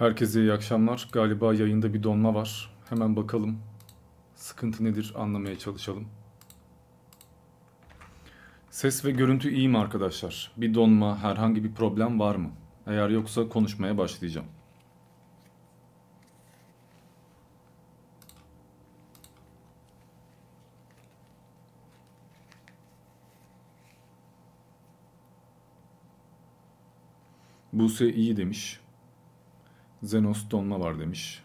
Herkese iyi akşamlar. Galiba yayında bir donma var. Hemen bakalım. Sıkıntı nedir anlamaya çalışalım. Ses ve görüntü iyi mi arkadaşlar? Bir donma, herhangi bir problem var mı? Eğer yoksa konuşmaya başlayacağım. Buse iyi demiş. Zenos donma var demiş.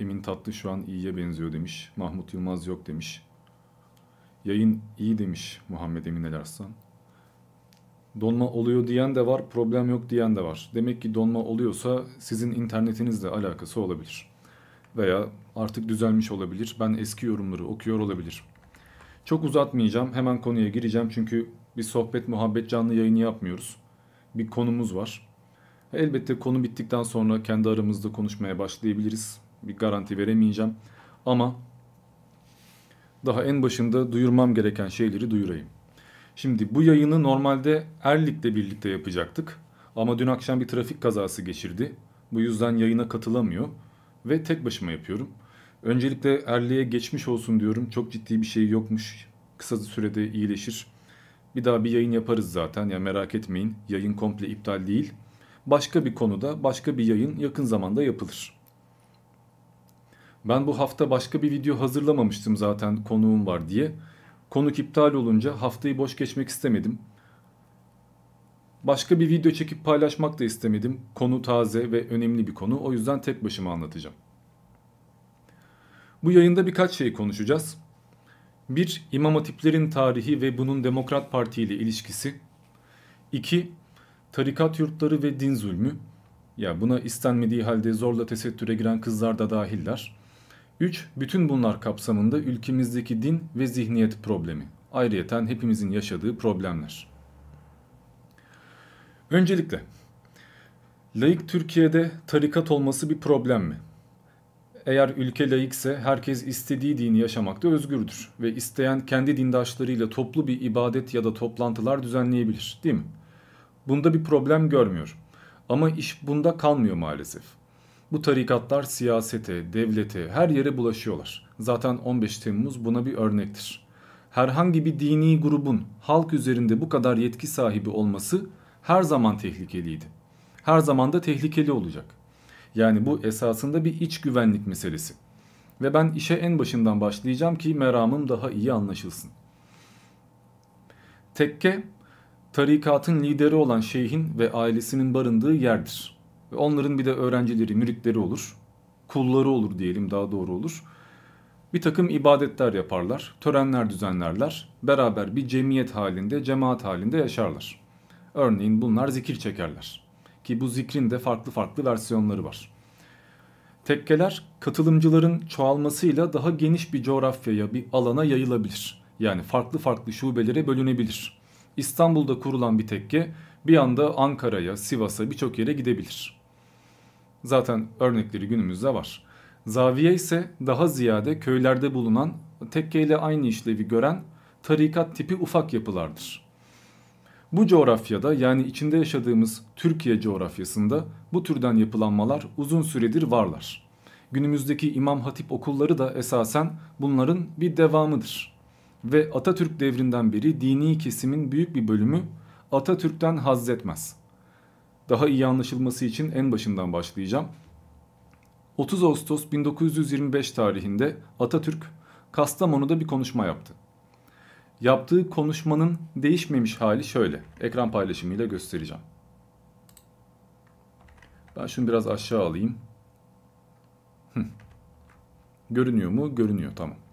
Emin Tatlı şu an iyiye benziyor demiş. Mahmut Yılmaz yok demiş. Yayın iyi demiş Muhammed Emin El Arslan. Donma oluyor diyen de var, problem yok diyen de var. Demek ki donma oluyorsa sizin internetinizle alakası olabilir. Veya artık düzelmiş olabilir. Ben eski yorumları okuyor olabilir. Çok uzatmayacağım. Hemen konuya gireceğim çünkü bir sohbet muhabbet canlı yayını yapmıyoruz. Bir konumuz var. Elbette konu bittikten sonra kendi aramızda konuşmaya başlayabiliriz. Bir garanti veremeyeceğim. Ama daha en başında duyurmam gereken şeyleri duyurayım. Şimdi bu yayını normalde Erlik'le birlikte yapacaktık. Ama dün akşam bir trafik kazası geçirdi. Bu yüzden yayına katılamıyor ve tek başıma yapıyorum. Öncelikle Erlik'e geçmiş olsun diyorum. Çok ciddi bir şey yokmuş. Kısa sürede iyileşir. Bir daha bir yayın yaparız zaten ya merak etmeyin. Yayın komple iptal değil başka bir konuda başka bir yayın yakın zamanda yapılır. Ben bu hafta başka bir video hazırlamamıştım zaten konuğum var diye. Konuk iptal olunca haftayı boş geçmek istemedim. Başka bir video çekip paylaşmak da istemedim. Konu taze ve önemli bir konu. O yüzden tek başıma anlatacağım. Bu yayında birkaç şey konuşacağız. Bir, İmam Hatiplerin tarihi ve bunun Demokrat Parti ile ilişkisi. İki, tarikat yurtları ve din zulmü. Ya buna istenmediği halde zorla tesettüre giren kızlar da dahiller. 3. Bütün bunlar kapsamında ülkemizdeki din ve zihniyet problemi. Ayrıyeten hepimizin yaşadığı problemler. Öncelikle, laik Türkiye'de tarikat olması bir problem mi? Eğer ülke laikse herkes istediği dini yaşamakta özgürdür ve isteyen kendi dindaşlarıyla toplu bir ibadet ya da toplantılar düzenleyebilir değil mi? Bunda bir problem görmüyor. Ama iş bunda kalmıyor maalesef. Bu tarikatlar siyasete, devlete, her yere bulaşıyorlar. Zaten 15 Temmuz buna bir örnektir. Herhangi bir dini grubun halk üzerinde bu kadar yetki sahibi olması her zaman tehlikeliydi. Her zaman da tehlikeli olacak. Yani bu esasında bir iç güvenlik meselesi. Ve ben işe en başından başlayacağım ki meramım daha iyi anlaşılsın. Tekke tarikatın lideri olan şeyhin ve ailesinin barındığı yerdir. Ve onların bir de öğrencileri, müritleri olur. Kulları olur diyelim daha doğru olur. Bir takım ibadetler yaparlar, törenler düzenlerler. Beraber bir cemiyet halinde, cemaat halinde yaşarlar. Örneğin bunlar zikir çekerler. Ki bu zikrin de farklı farklı versiyonları var. Tekkeler katılımcıların çoğalmasıyla daha geniş bir coğrafyaya, bir alana yayılabilir. Yani farklı farklı şubelere bölünebilir. İstanbul'da kurulan bir tekke bir anda Ankara'ya, Sivas'a birçok yere gidebilir. Zaten örnekleri günümüzde var. Zaviye ise daha ziyade köylerde bulunan tekkeyle aynı işlevi gören tarikat tipi ufak yapılardır. Bu coğrafyada yani içinde yaşadığımız Türkiye coğrafyasında bu türden yapılanmalar uzun süredir varlar. Günümüzdeki İmam Hatip okulları da esasen bunların bir devamıdır ve Atatürk devrinden beri dini kesimin büyük bir bölümü Atatürk'ten haz etmez. Daha iyi anlaşılması için en başından başlayacağım. 30 Ağustos 1925 tarihinde Atatürk Kastamonu'da bir konuşma yaptı. Yaptığı konuşmanın değişmemiş hali şöyle. Ekran paylaşımıyla göstereceğim. Ben şunu biraz aşağı alayım. Görünüyor mu? Görünüyor tamam.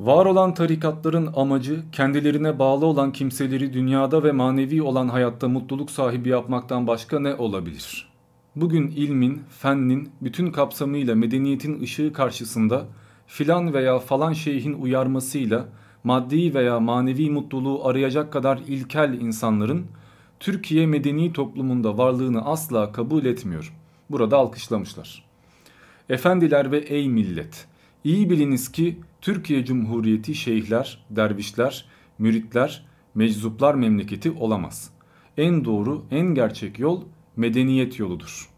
Var olan tarikatların amacı kendilerine bağlı olan kimseleri dünyada ve manevi olan hayatta mutluluk sahibi yapmaktan başka ne olabilir? Bugün ilmin, fennin bütün kapsamıyla medeniyetin ışığı karşısında filan veya falan şeyhin uyarmasıyla maddi veya manevi mutluluğu arayacak kadar ilkel insanların Türkiye medeni toplumunda varlığını asla kabul etmiyor. Burada alkışlamışlar. Efendiler ve ey millet! İyi biliniz ki Türkiye Cumhuriyeti şeyhler, dervişler, müritler, meczuplar memleketi olamaz. En doğru, en gerçek yol medeniyet yoludur.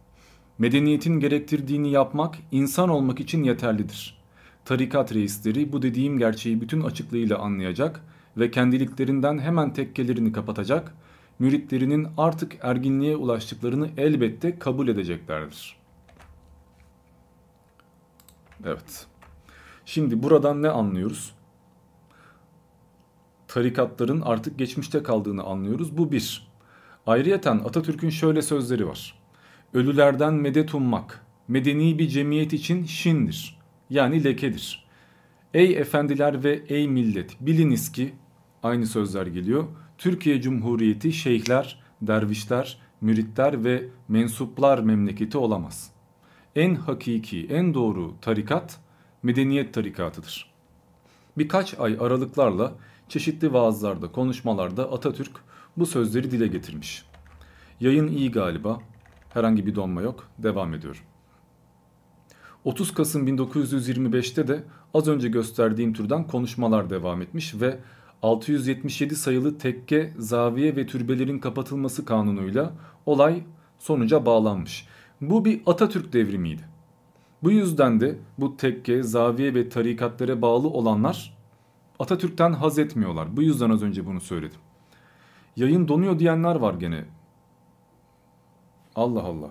Medeniyetin gerektirdiğini yapmak insan olmak için yeterlidir. Tarikat reisleri bu dediğim gerçeği bütün açıklığıyla anlayacak ve kendiliklerinden hemen tekkelerini kapatacak, müritlerinin artık erginliğe ulaştıklarını elbette kabul edeceklerdir. Evet. Şimdi buradan ne anlıyoruz? Tarikatların artık geçmişte kaldığını anlıyoruz. Bu bir. Ayrıyeten Atatürk'ün şöyle sözleri var. Ölülerden medet ummak, medeni bir cemiyet için şindir. Yani lekedir. Ey efendiler ve ey millet biliniz ki aynı sözler geliyor. Türkiye Cumhuriyeti şeyhler, dervişler, müritler ve mensuplar memleketi olamaz. En hakiki, en doğru tarikat medeniyet tarikatıdır. Birkaç ay aralıklarla çeşitli vaazlarda, konuşmalarda Atatürk bu sözleri dile getirmiş. Yayın iyi galiba. Herhangi bir donma yok. Devam ediyorum. 30 Kasım 1925'te de az önce gösterdiğim türden konuşmalar devam etmiş ve 677 sayılı tekke, zaviye ve türbelerin kapatılması kanunuyla olay sonuca bağlanmış. Bu bir Atatürk devrimiydi. Bu yüzden de bu tekke, zaviye ve tarikatlere bağlı olanlar Atatürk'ten haz etmiyorlar. Bu yüzden az önce bunu söyledim. Yayın donuyor diyenler var gene. Allah Allah.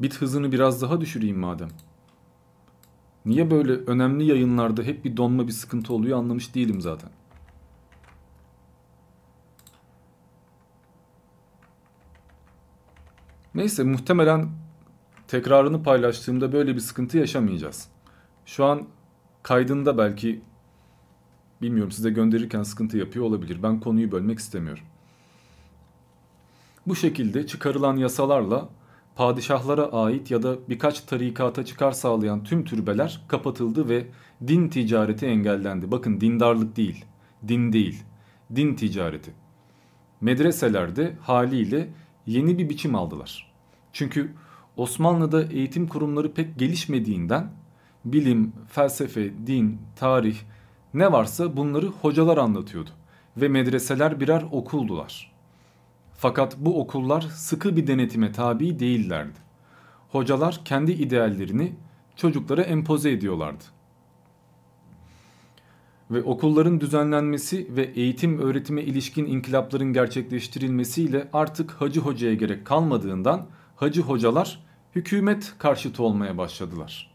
Bit hızını biraz daha düşüreyim madem. Niye böyle önemli yayınlarda hep bir donma bir sıkıntı oluyor anlamış değilim zaten. Neyse muhtemelen tekrarını paylaştığımda böyle bir sıkıntı yaşamayacağız. Şu an kaydında belki bilmiyorum size gönderirken sıkıntı yapıyor olabilir. Ben konuyu bölmek istemiyorum. Bu şekilde çıkarılan yasalarla padişahlara ait ya da birkaç tarikata çıkar sağlayan tüm türbeler kapatıldı ve din ticareti engellendi. Bakın dindarlık değil, din değil, din ticareti. Medreselerde haliyle yeni bir biçim aldılar. Çünkü Osmanlı'da eğitim kurumları pek gelişmediğinden bilim, felsefe, din, tarih ne varsa bunları hocalar anlatıyordu ve medreseler birer okuldular. Fakat bu okullar sıkı bir denetime tabi değillerdi. Hocalar kendi ideallerini çocuklara empoze ediyorlardı. Ve okulların düzenlenmesi ve eğitim öğretime ilişkin inkılapların gerçekleştirilmesiyle artık hacı hocaya gerek kalmadığından hacı hocalar hükümet karşıtı olmaya başladılar.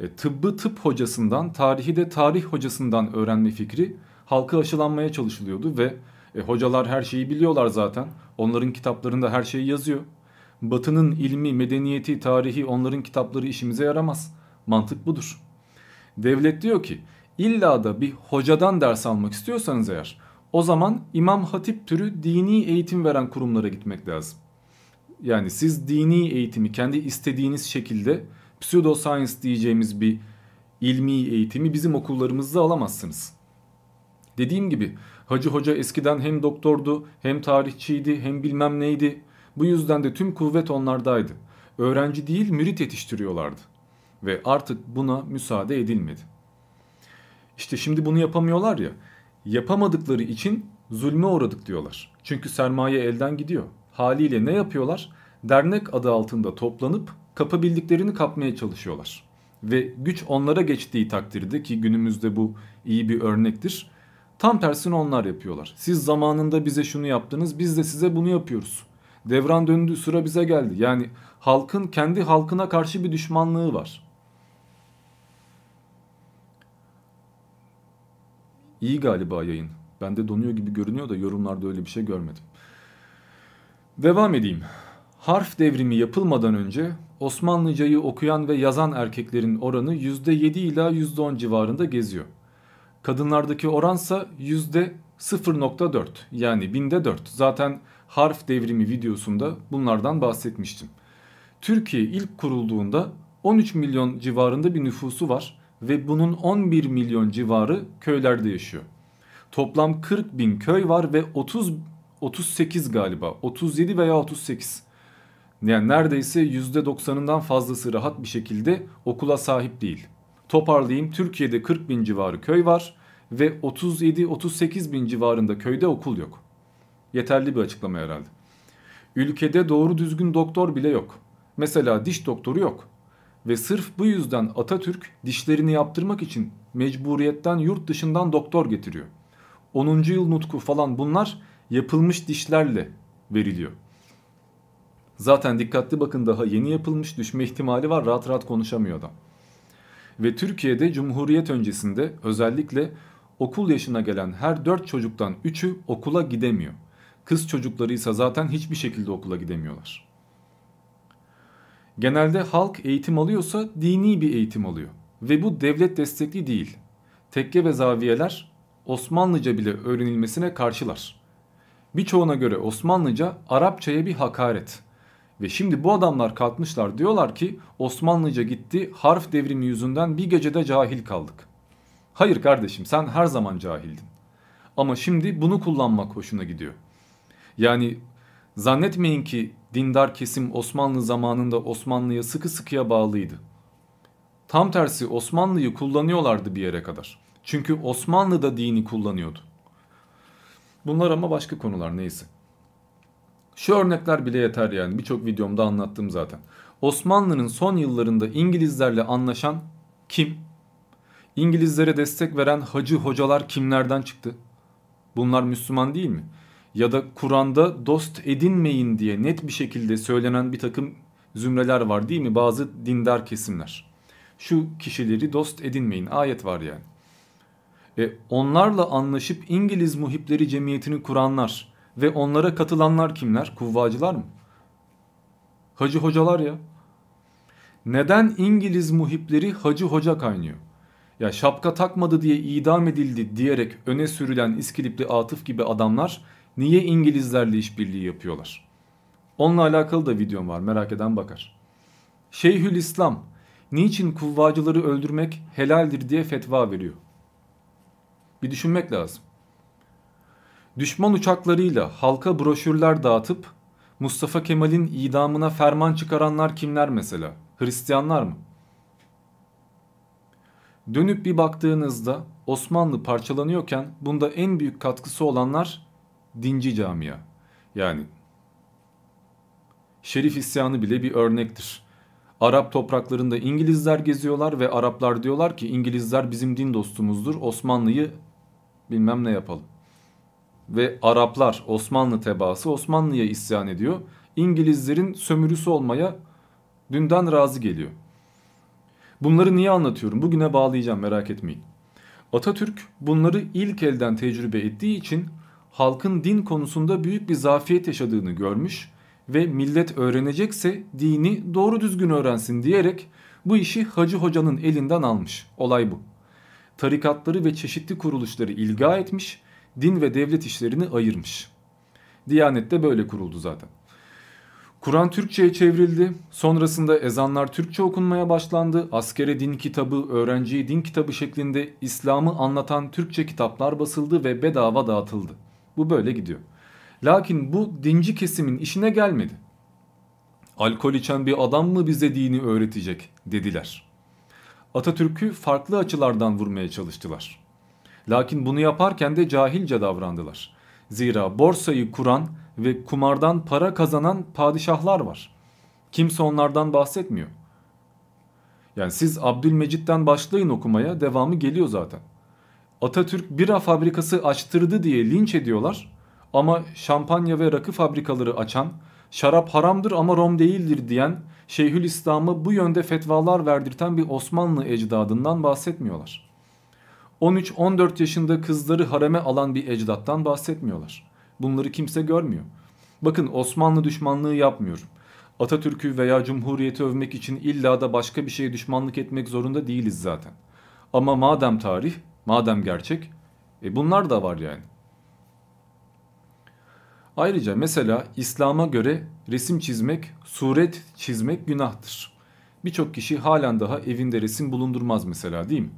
E, tıbbı tıp hocasından, tarihi de tarih hocasından öğrenme fikri halka aşılanmaya çalışılıyordu ve e, hocalar her şeyi biliyorlar zaten. Onların kitaplarında her şey yazıyor. Batının ilmi, medeniyeti, tarihi onların kitapları işimize yaramaz. Mantık budur. Devlet diyor ki illa da bir hocadan ders almak istiyorsanız eğer o zaman İmam Hatip türü dini eğitim veren kurumlara gitmek lazım. Yani siz dini eğitimi kendi istediğiniz şekilde pseudoscience diyeceğimiz bir ilmi eğitimi bizim okullarımızda alamazsınız. Dediğim gibi Hacı Hoca eskiden hem doktordu hem tarihçiydi hem bilmem neydi. Bu yüzden de tüm kuvvet onlardaydı. Öğrenci değil mürit yetiştiriyorlardı. Ve artık buna müsaade edilmedi. İşte şimdi bunu yapamıyorlar ya. Yapamadıkları için zulme uğradık diyorlar. Çünkü sermaye elden gidiyor. Haliyle ne yapıyorlar? Dernek adı altında toplanıp kapabildiklerini kapmaya çalışıyorlar. Ve güç onlara geçtiği takdirde ki günümüzde bu iyi bir örnektir. Tam tersini onlar yapıyorlar. Siz zamanında bize şunu yaptınız biz de size bunu yapıyoruz. Devran döndü sıra bize geldi. Yani halkın kendi halkına karşı bir düşmanlığı var. İyi galiba yayın. Bende donuyor gibi görünüyor da yorumlarda öyle bir şey görmedim. Devam edeyim. Harf devrimi yapılmadan önce Osmanlıcayı okuyan ve yazan erkeklerin oranı %7 ila %10 civarında geziyor. Kadınlardaki oransa %0.4 yani binde 4. Zaten harf devrimi videosunda bunlardan bahsetmiştim. Türkiye ilk kurulduğunda 13 milyon civarında bir nüfusu var ve bunun 11 milyon civarı köylerde yaşıyor. Toplam 40 bin köy var ve 30 38 galiba 37 veya 38 yani neredeyse %90'ından fazlası rahat bir şekilde okula sahip değil. Toparlayayım Türkiye'de 40 bin civarı köy var ve 37-38 bin civarında köyde okul yok. Yeterli bir açıklama herhalde. Ülkede doğru düzgün doktor bile yok. Mesela diş doktoru yok. Ve sırf bu yüzden Atatürk dişlerini yaptırmak için mecburiyetten yurt dışından doktor getiriyor. 10. yıl nutku falan bunlar yapılmış dişlerle veriliyor. Zaten dikkatli bakın daha yeni yapılmış düşme ihtimali var rahat rahat konuşamıyor adam. Ve Türkiye'de Cumhuriyet öncesinde özellikle okul yaşına gelen her 4 çocuktan 3'ü okula gidemiyor. Kız çocukları ise zaten hiçbir şekilde okula gidemiyorlar. Genelde halk eğitim alıyorsa dini bir eğitim alıyor. Ve bu devlet destekli değil. Tekke ve zaviyeler Osmanlıca bile öğrenilmesine karşılar. Birçoğuna göre Osmanlıca Arapçaya bir hakaret. Ve şimdi bu adamlar kalkmışlar diyorlar ki Osmanlıca gitti harf devrimi yüzünden bir gecede cahil kaldık. Hayır kardeşim sen her zaman cahildin. Ama şimdi bunu kullanmak hoşuna gidiyor. Yani zannetmeyin ki dindar kesim Osmanlı zamanında Osmanlı'ya sıkı sıkıya bağlıydı. Tam tersi Osmanlı'yı kullanıyorlardı bir yere kadar. Çünkü Osmanlı da dini kullanıyordu. Bunlar ama başka konular neyse. Şu örnekler bile yeter yani birçok videomda anlattım zaten. Osmanlı'nın son yıllarında İngilizlerle anlaşan kim? İngilizlere destek veren hacı hocalar kimlerden çıktı? Bunlar Müslüman değil mi? Ya da Kur'an'da dost edinmeyin diye net bir şekilde söylenen bir takım zümreler var değil mi? Bazı dindar kesimler. Şu kişileri dost edinmeyin ayet var yani. E, onlarla anlaşıp İngiliz muhipleri cemiyetini kuranlar ve onlara katılanlar kimler? Kuvvacılar mı? Hacı hocalar ya. Neden İngiliz muhipleri hacı hoca kaynıyor? Ya şapka takmadı diye idam edildi diyerek öne sürülen İskilipli Atıf gibi adamlar niye İngilizlerle işbirliği yapıyorlar? Onunla alakalı da videom var merak eden bakar. Şeyhül İslam niçin kuvvacıları öldürmek helaldir diye fetva veriyor. Bir düşünmek lazım. Düşman uçaklarıyla halka broşürler dağıtıp Mustafa Kemal'in idamına ferman çıkaranlar kimler mesela? Hristiyanlar mı? Dönüp bir baktığınızda Osmanlı parçalanıyorken bunda en büyük katkısı olanlar dinci camia. Yani Şerif isyanı bile bir örnektir. Arap topraklarında İngilizler geziyorlar ve Araplar diyorlar ki İngilizler bizim din dostumuzdur. Osmanlı'yı bilmem ne yapalım. Ve Araplar Osmanlı tebaası Osmanlı'ya isyan ediyor. İngilizlerin sömürüsü olmaya dünden razı geliyor. Bunları niye anlatıyorum? Bugüne bağlayacağım merak etmeyin. Atatürk bunları ilk elden tecrübe ettiği için halkın din konusunda büyük bir zafiyet yaşadığını görmüş ve millet öğrenecekse dini doğru düzgün öğrensin diyerek bu işi Hacı Hoca'nın elinden almış. Olay bu. Tarikatları ve çeşitli kuruluşları ilga etmiş, din ve devlet işlerini ayırmış. Diyanet de böyle kuruldu zaten. Kur'an Türkçe'ye çevrildi. Sonrasında ezanlar Türkçe okunmaya başlandı. Askere din kitabı, öğrenciye din kitabı şeklinde İslam'ı anlatan Türkçe kitaplar basıldı ve bedava dağıtıldı. Bu böyle gidiyor. Lakin bu dinci kesimin işine gelmedi. Alkol içen bir adam mı bize dini öğretecek dediler. Atatürk'ü farklı açılardan vurmaya çalıştılar. Lakin bunu yaparken de cahilce davrandılar. Zira borsayı kuran ve kumardan para kazanan padişahlar var. Kimse onlardan bahsetmiyor. Yani siz Abdülmecit'ten başlayın okumaya devamı geliyor zaten. Atatürk bira fabrikası açtırdı diye linç ediyorlar. Ama şampanya ve rakı fabrikaları açan, şarap haramdır ama rom değildir diyen Şeyhülislam'ı bu yönde fetvalar verdirten bir Osmanlı ecdadından bahsetmiyorlar. 13-14 yaşında kızları hareme alan bir ecdattan bahsetmiyorlar. Bunları kimse görmüyor. Bakın Osmanlı düşmanlığı yapmıyorum. Atatürk'ü veya Cumhuriyeti övmek için illa da başka bir şeye düşmanlık etmek zorunda değiliz zaten. Ama madem tarih, madem gerçek, e bunlar da var yani. Ayrıca mesela İslam'a göre resim çizmek, suret çizmek günahtır. Birçok kişi halen daha evinde resim bulundurmaz mesela değil mi?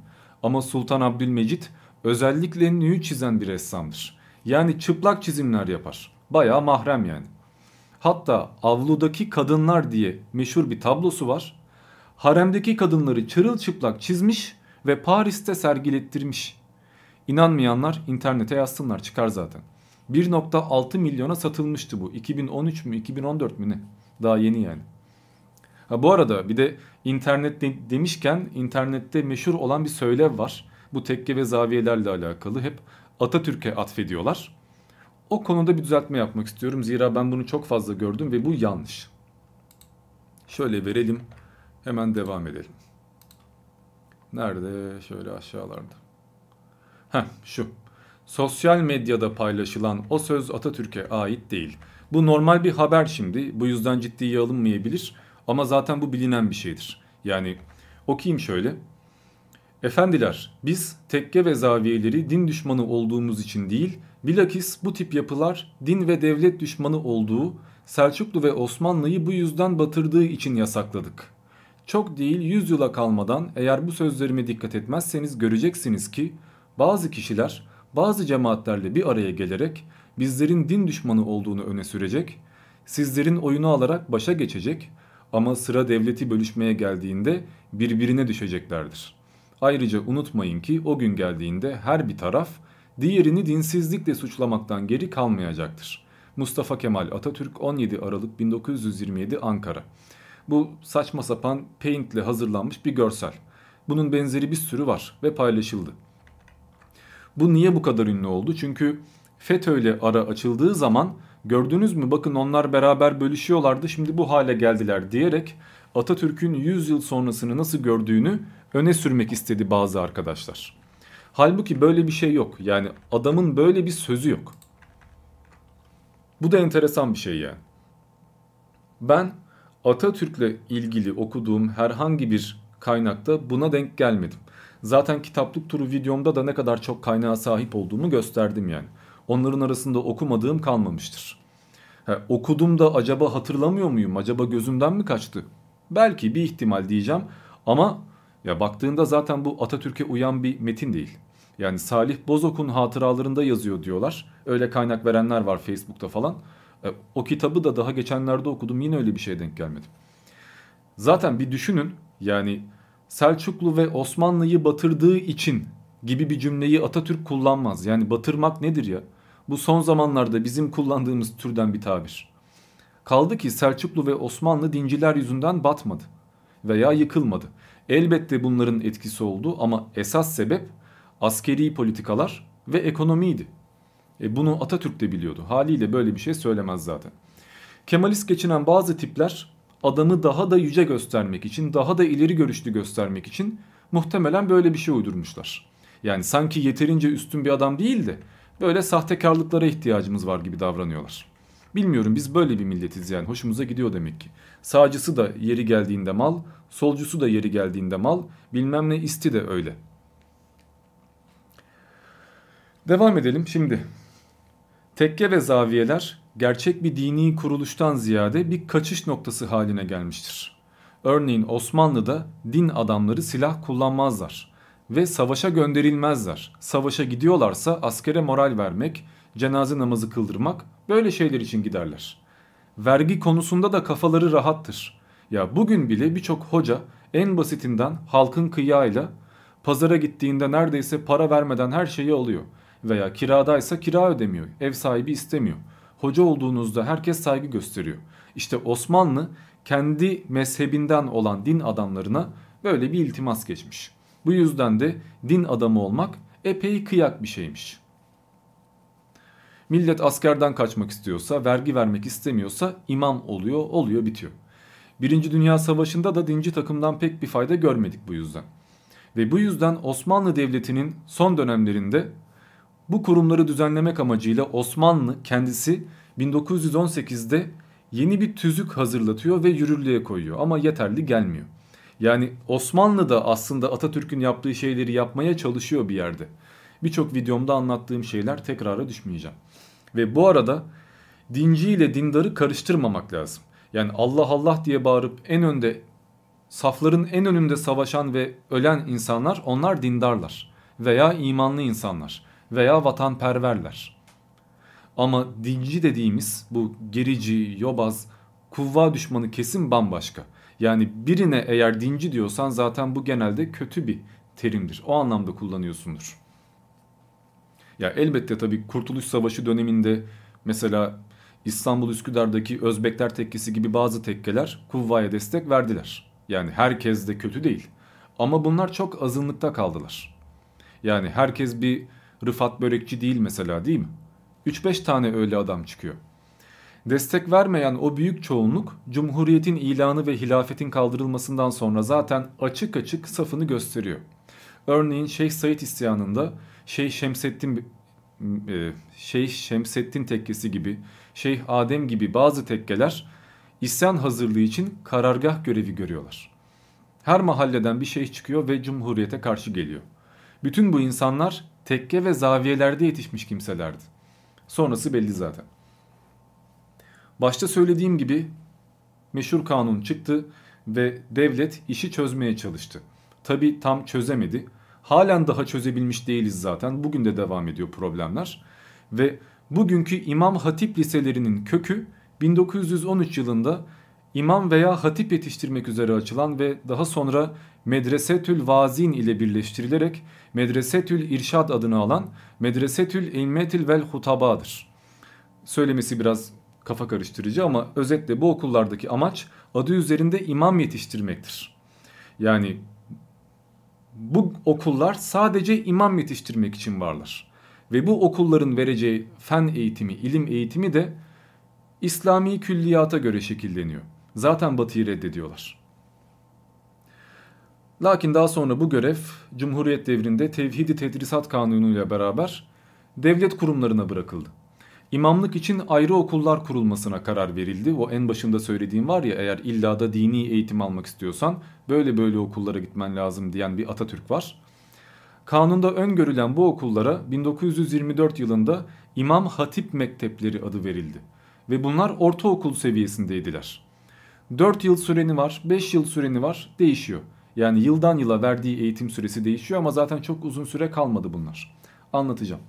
Ama Sultan Abdülmecit özellikle nüyü çizen bir ressamdır. Yani çıplak çizimler yapar. Bayağı mahrem yani. Hatta avludaki kadınlar diye meşhur bir tablosu var. Haremdeki kadınları çırılçıplak çizmiş ve Paris'te sergilettirmiş. İnanmayanlar internete yazsınlar çıkar zaten. 1.6 milyona satılmıştı bu. 2013 mü 2014 mü ne? Daha yeni yani. Ha, bu arada bir de internet de, demişken internette meşhur olan bir söylev var. Bu tekke ve zaviyelerle alakalı hep Atatürk'e atfediyorlar. O konuda bir düzeltme yapmak istiyorum. Zira ben bunu çok fazla gördüm ve bu yanlış. Şöyle verelim. Hemen devam edelim. Nerede? Şöyle aşağılarda. Heh şu. Sosyal medyada paylaşılan o söz Atatürk'e ait değil. Bu normal bir haber şimdi. Bu yüzden ciddiye alınmayabilir. Ama zaten bu bilinen bir şeydir. Yani okuyayım şöyle. Efendiler, biz tekke ve zaviyeleri din düşmanı olduğumuz için değil, bilakis bu tip yapılar din ve devlet düşmanı olduğu, Selçuklu ve Osmanlı'yı bu yüzden batırdığı için yasakladık. Çok değil 100 yıla kalmadan eğer bu sözlerime dikkat etmezseniz göreceksiniz ki bazı kişiler bazı cemaatlerle bir araya gelerek bizlerin din düşmanı olduğunu öne sürecek, sizlerin oyunu alarak başa geçecek ama sıra devleti bölüşmeye geldiğinde birbirine düşeceklerdir. Ayrıca unutmayın ki o gün geldiğinde her bir taraf diğerini dinsizlikle suçlamaktan geri kalmayacaktır. Mustafa Kemal Atatürk 17 Aralık 1927 Ankara. Bu saçma sapan paint ile hazırlanmış bir görsel. Bunun benzeri bir sürü var ve paylaşıldı. Bu niye bu kadar ünlü oldu? Çünkü FETÖ ile ara açıldığı zaman gördünüz mü bakın onlar beraber bölüşüyorlardı şimdi bu hale geldiler diyerek Atatürk'ün 100 yıl sonrasını nasıl gördüğünü öne sürmek istedi bazı arkadaşlar. Halbuki böyle bir şey yok. Yani adamın böyle bir sözü yok. Bu da enteresan bir şey yani. Ben Atatürk'le ilgili okuduğum herhangi bir kaynakta buna denk gelmedim. Zaten kitaplık turu videomda da ne kadar çok kaynağa sahip olduğumu gösterdim yani. Onların arasında okumadığım kalmamıştır. Ha, okudum da acaba hatırlamıyor muyum? Acaba gözümden mi kaçtı? Belki bir ihtimal diyeceğim ama ya baktığında zaten bu Atatürk'e uyan bir metin değil. Yani Salih Bozok'un hatıralarında yazıyor diyorlar. Öyle kaynak verenler var Facebook'ta falan. E, o kitabı da daha geçenlerde okudum yine öyle bir şeye denk gelmedim. Zaten bir düşünün yani Selçuklu ve Osmanlı'yı batırdığı için gibi bir cümleyi Atatürk kullanmaz. Yani batırmak nedir ya? Bu son zamanlarda bizim kullandığımız türden bir tabir. Kaldı ki Selçuklu ve Osmanlı dinciler yüzünden batmadı veya yıkılmadı. Elbette bunların etkisi oldu ama esas sebep askeri politikalar ve ekonomiydi. E bunu Atatürk de biliyordu. Haliyle böyle bir şey söylemez zaten. Kemalist geçinen bazı tipler adamı daha da yüce göstermek için, daha da ileri görüşlü göstermek için muhtemelen böyle bir şey uydurmuşlar. Yani sanki yeterince üstün bir adam değil de böyle sahtekarlıklara ihtiyacımız var gibi davranıyorlar. Bilmiyorum biz böyle bir milletiz yani hoşumuza gidiyor demek ki. Sağcısı da yeri geldiğinde mal, solcusu da yeri geldiğinde mal, bilmem ne isti de öyle. Devam edelim şimdi. Tekke ve zaviyeler gerçek bir dini kuruluştan ziyade bir kaçış noktası haline gelmiştir. Örneğin Osmanlı'da din adamları silah kullanmazlar ve savaşa gönderilmezler. Savaşa gidiyorlarsa askere moral vermek, cenaze namazı kıldırmak böyle şeyler için giderler. Vergi konusunda da kafaları rahattır. Ya bugün bile birçok hoca en basitinden halkın kıyağıyla pazara gittiğinde neredeyse para vermeden her şeyi alıyor. Veya kiradaysa kira ödemiyor, ev sahibi istemiyor. Hoca olduğunuzda herkes saygı gösteriyor. İşte Osmanlı kendi mezhebinden olan din adamlarına böyle bir iltimas geçmiş. Bu yüzden de din adamı olmak epey kıyak bir şeymiş. Millet askerden kaçmak istiyorsa, vergi vermek istemiyorsa imam oluyor, oluyor bitiyor. Birinci Dünya Savaşı'nda da dinci takımdan pek bir fayda görmedik bu yüzden. Ve bu yüzden Osmanlı Devleti'nin son dönemlerinde bu kurumları düzenlemek amacıyla Osmanlı kendisi 1918'de yeni bir tüzük hazırlatıyor ve yürürlüğe koyuyor ama yeterli gelmiyor. Yani Osmanlı da aslında Atatürk'ün yaptığı şeyleri yapmaya çalışıyor bir yerde. Birçok videomda anlattığım şeyler tekrara düşmeyeceğim. Ve bu arada dinci ile dindarı karıştırmamak lazım. Yani Allah Allah diye bağırıp en önde safların en önünde savaşan ve ölen insanlar onlar dindarlar veya imanlı insanlar veya vatanperverler. Ama dinci dediğimiz bu gerici, yobaz, kuvva düşmanı kesin bambaşka. Yani birine eğer dinci diyorsan zaten bu genelde kötü bir terimdir. O anlamda kullanıyorsundur. Ya elbette tabii Kurtuluş Savaşı döneminde mesela İstanbul Üsküdar'daki Özbekler tekkesi gibi bazı tekkeler kuvvaya destek verdiler. Yani herkes de kötü değil. Ama bunlar çok azınlıkta kaldılar. Yani herkes bir Rıfat Börekçi değil mesela değil mi? 3-5 tane öyle adam çıkıyor. Destek vermeyen o büyük çoğunluk Cumhuriyet'in ilanı ve hilafetin kaldırılmasından sonra zaten açık açık safını gösteriyor. Örneğin Şeyh Said isyanında Şeyh Şemseddin e, Şeyh Şemseddin tekkesi gibi, Şeyh Adem gibi bazı tekkeler isyan hazırlığı için karargah görevi görüyorlar. Her mahalleden bir şeyh çıkıyor ve cumhuriyete karşı geliyor. Bütün bu insanlar tekke ve zaviyelerde yetişmiş kimselerdi. Sonrası belli zaten. Başta söylediğim gibi meşhur kanun çıktı ve devlet işi çözmeye çalıştı. Tabi tam çözemedi. Halen daha çözebilmiş değiliz zaten. Bugün de devam ediyor problemler. Ve bugünkü İmam Hatip liselerinin kökü 1913 yılında imam veya hatip yetiştirmek üzere açılan ve daha sonra Medresetül Vazin ile birleştirilerek Medresetül İrşad adını alan Medresetül İlmetil vel Hutaba'dır. Söylemesi biraz kafa karıştırıcı ama özetle bu okullardaki amaç adı üzerinde imam yetiştirmektir. Yani bu okullar sadece imam yetiştirmek için varlar. Ve bu okulların vereceği fen eğitimi, ilim eğitimi de İslami külliyata göre şekilleniyor. Zaten batıyı reddediyorlar. Lakin daha sonra bu görev Cumhuriyet devrinde Tevhidi Tedrisat Kanunu ile beraber devlet kurumlarına bırakıldı. İmamlık için ayrı okullar kurulmasına karar verildi. O en başında söylediğim var ya eğer illa da dini eğitim almak istiyorsan böyle böyle okullara gitmen lazım diyen bir Atatürk var. Kanunda öngörülen bu okullara 1924 yılında İmam Hatip Mektepleri adı verildi. Ve bunlar ortaokul seviyesindeydiler. 4 yıl süreni var, 5 yıl süreni var değişiyor. Yani yıldan yıla verdiği eğitim süresi değişiyor ama zaten çok uzun süre kalmadı bunlar. Anlatacağım.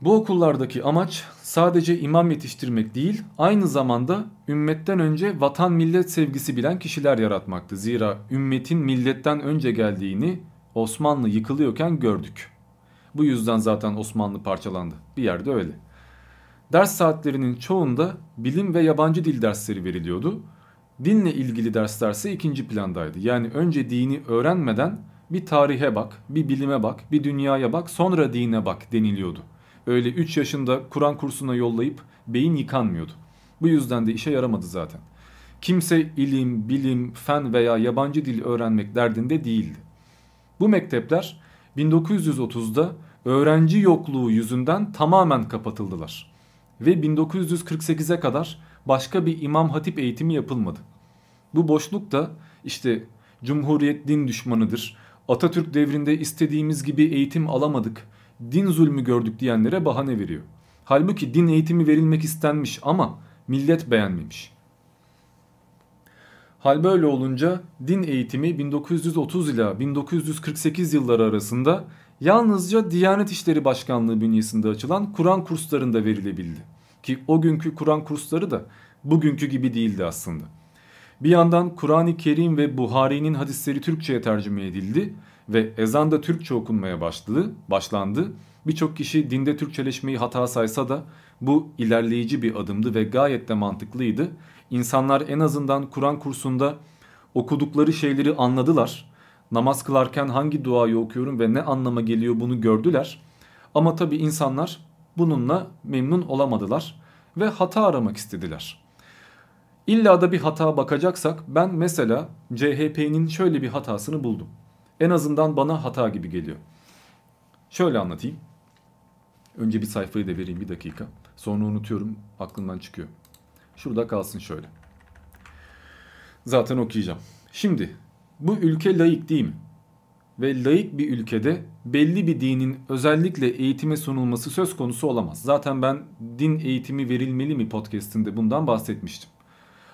Bu okullardaki amaç sadece imam yetiştirmek değil, aynı zamanda ümmetten önce vatan millet sevgisi bilen kişiler yaratmaktı. Zira ümmetin milletten önce geldiğini Osmanlı yıkılıyorken gördük. Bu yüzden zaten Osmanlı parçalandı. Bir yerde öyle. Ders saatlerinin çoğunda bilim ve yabancı dil dersleri veriliyordu. Dinle ilgili derslerse ikinci plandaydı. Yani önce dini öğrenmeden bir tarihe bak, bir bilime bak, bir dünyaya bak, sonra dine bak deniliyordu. Öyle 3 yaşında Kur'an kursuna yollayıp beyin yıkanmıyordu. Bu yüzden de işe yaramadı zaten. Kimse ilim, bilim, fen veya yabancı dil öğrenmek derdinde değildi. Bu mektepler 1930'da öğrenci yokluğu yüzünden tamamen kapatıldılar. Ve 1948'e kadar başka bir imam hatip eğitimi yapılmadı. Bu boşluk da işte Cumhuriyet din düşmanıdır, Atatürk devrinde istediğimiz gibi eğitim alamadık, din zulmü gördük diyenlere bahane veriyor. Halbuki din eğitimi verilmek istenmiş ama millet beğenmemiş. Hal böyle olunca din eğitimi 1930 ile 1948 yılları arasında yalnızca Diyanet İşleri Başkanlığı bünyesinde açılan Kur'an kurslarında verilebildi. Ki o günkü Kur'an kursları da bugünkü gibi değildi aslında. Bir yandan Kur'an-ı Kerim ve Buhari'nin hadisleri Türkçe'ye tercüme edildi ve ezan da Türkçe okunmaya başladı, başlandı. Birçok kişi dinde Türkçeleşmeyi hata saysa da bu ilerleyici bir adımdı ve gayet de mantıklıydı. İnsanlar en azından Kur'an kursunda okudukları şeyleri anladılar. Namaz kılarken hangi duayı okuyorum ve ne anlama geliyor bunu gördüler. Ama tabi insanlar bununla memnun olamadılar ve hata aramak istediler. İlla da bir hata bakacaksak ben mesela CHP'nin şöyle bir hatasını buldum. En azından bana hata gibi geliyor. Şöyle anlatayım. Önce bir sayfayı da vereyim bir dakika. Sonra unutuyorum aklımdan çıkıyor. Şurada kalsın şöyle. Zaten okuyacağım. Şimdi bu ülke layık değil mi? Ve layık bir ülkede belli bir dinin özellikle eğitime sunulması söz konusu olamaz. Zaten ben din eğitimi verilmeli mi podcastinde bundan bahsetmiştim.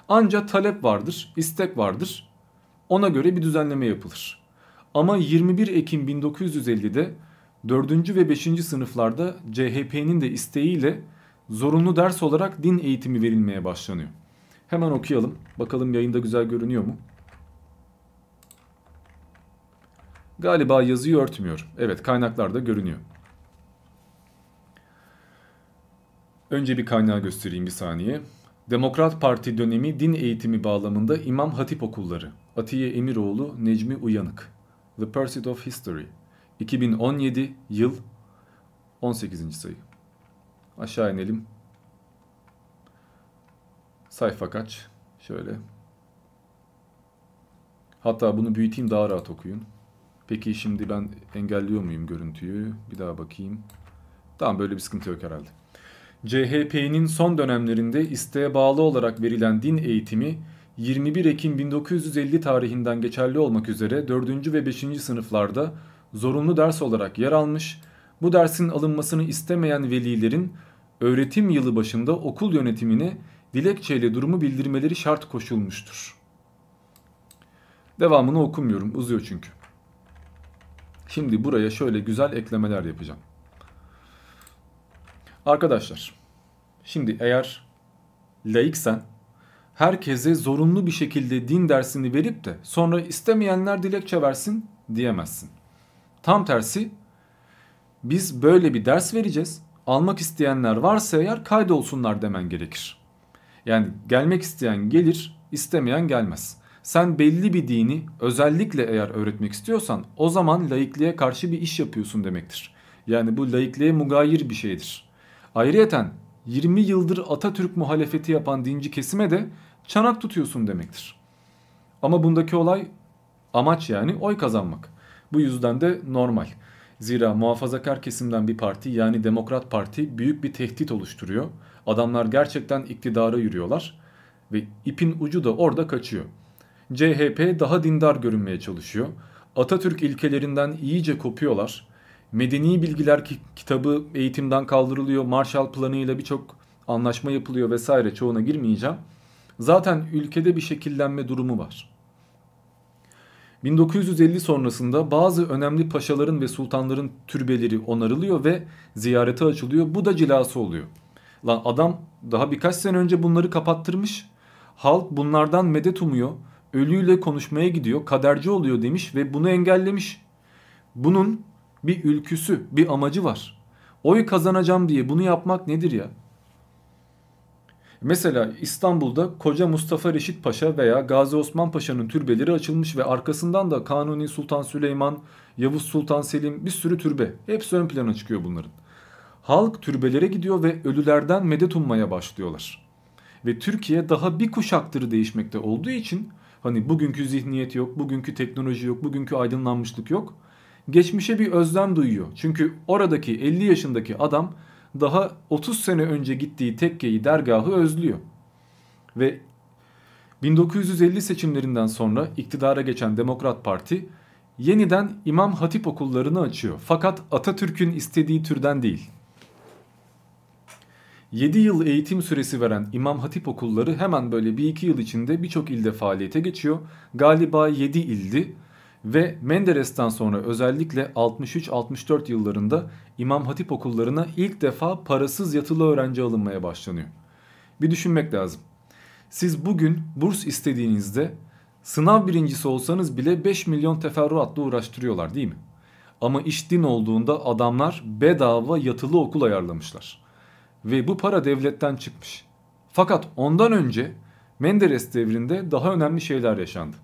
Ancak talep vardır, istek vardır. Ona göre bir düzenleme yapılır. Ama 21 Ekim 1950'de 4. ve 5. sınıflarda CHP'nin de isteğiyle zorunlu ders olarak din eğitimi verilmeye başlanıyor. Hemen okuyalım. Bakalım yayında güzel görünüyor mu? Galiba yazıyı örtmüyor. Evet kaynaklarda görünüyor. Önce bir kaynağı göstereyim bir saniye. Demokrat Parti dönemi din eğitimi bağlamında İmam Hatip okulları. Atiye Emiroğlu, Necmi Uyanık. The Pursuit of History. 2017 yıl 18. sayı. Aşağı inelim. Sayfa kaç? Şöyle. Hatta bunu büyüteyim daha rahat okuyun. Peki şimdi ben engelliyor muyum görüntüyü? Bir daha bakayım. Tamam böyle bir sıkıntı yok herhalde. CHP'nin son dönemlerinde isteğe bağlı olarak verilen din eğitimi 21 Ekim 1950 tarihinden geçerli olmak üzere 4. ve 5. sınıflarda zorunlu ders olarak yer almış, bu dersin alınmasını istemeyen velilerin öğretim yılı başında okul yönetimine dilekçeyle durumu bildirmeleri şart koşulmuştur. Devamını okumuyorum uzuyor çünkü. Şimdi buraya şöyle güzel eklemeler yapacağım. Arkadaşlar, şimdi eğer laiksen herkese zorunlu bir şekilde din dersini verip de sonra istemeyenler dilekçe versin diyemezsin. Tam tersi biz böyle bir ders vereceğiz. Almak isteyenler varsa eğer kaydolsunlar demen gerekir. Yani gelmek isteyen gelir, istemeyen gelmez. Sen belli bir dini özellikle eğer öğretmek istiyorsan o zaman laikliğe karşı bir iş yapıyorsun demektir. Yani bu laikliğe mugayir bir şeydir. Ayrıyeten 20 yıldır Atatürk muhalefeti yapan dinci kesime de çanak tutuyorsun demektir. Ama bundaki olay amaç yani oy kazanmak. Bu yüzden de normal. Zira muhafazakar kesimden bir parti yani Demokrat Parti büyük bir tehdit oluşturuyor. Adamlar gerçekten iktidara yürüyorlar ve ipin ucu da orada kaçıyor. CHP daha dindar görünmeye çalışıyor. Atatürk ilkelerinden iyice kopuyorlar. Medeni Bilgiler kitabı eğitimden kaldırılıyor. Marshall Planı ile birçok anlaşma yapılıyor vesaire çoğuna girmeyeceğim. Zaten ülkede bir şekillenme durumu var. 1950 sonrasında bazı önemli paşaların ve sultanların türbeleri onarılıyor ve ziyarete açılıyor. Bu da cilası oluyor. Lan adam daha birkaç sene önce bunları kapattırmış. Halk bunlardan medet umuyor. Ölüyle konuşmaya gidiyor. Kaderci oluyor demiş ve bunu engellemiş. Bunun bir ülküsü, bir amacı var. Oy kazanacağım diye bunu yapmak nedir ya? Mesela İstanbul'da Koca Mustafa Reşit Paşa veya Gazi Osman Paşa'nın türbeleri açılmış ve arkasından da Kanuni Sultan Süleyman, Yavuz Sultan Selim bir sürü türbe. Hepsi ön plana çıkıyor bunların. Halk türbelere gidiyor ve ölülerden medet ummaya başlıyorlar. Ve Türkiye daha bir kuşaktır değişmekte olduğu için hani bugünkü zihniyet yok, bugünkü teknoloji yok, bugünkü aydınlanmışlık yok. Geçmişe bir özlem duyuyor. Çünkü oradaki 50 yaşındaki adam daha 30 sene önce gittiği tekkeyi, dergahı özlüyor. Ve 1950 seçimlerinden sonra iktidara geçen Demokrat Parti yeniden İmam Hatip okullarını açıyor. Fakat Atatürk'ün istediği türden değil. 7 yıl eğitim süresi veren İmam Hatip okulları hemen böyle 1-2 yıl içinde birçok ilde faaliyete geçiyor. Galiba 7 ildi ve Menderes'ten sonra özellikle 63-64 yıllarında İmam Hatip okullarına ilk defa parasız yatılı öğrenci alınmaya başlanıyor. Bir düşünmek lazım. Siz bugün burs istediğinizde sınav birincisi olsanız bile 5 milyon teferruatla uğraştırıyorlar değil mi? Ama iş din olduğunda adamlar bedava yatılı okul ayarlamışlar. Ve bu para devletten çıkmış. Fakat ondan önce Menderes devrinde daha önemli şeyler yaşandı.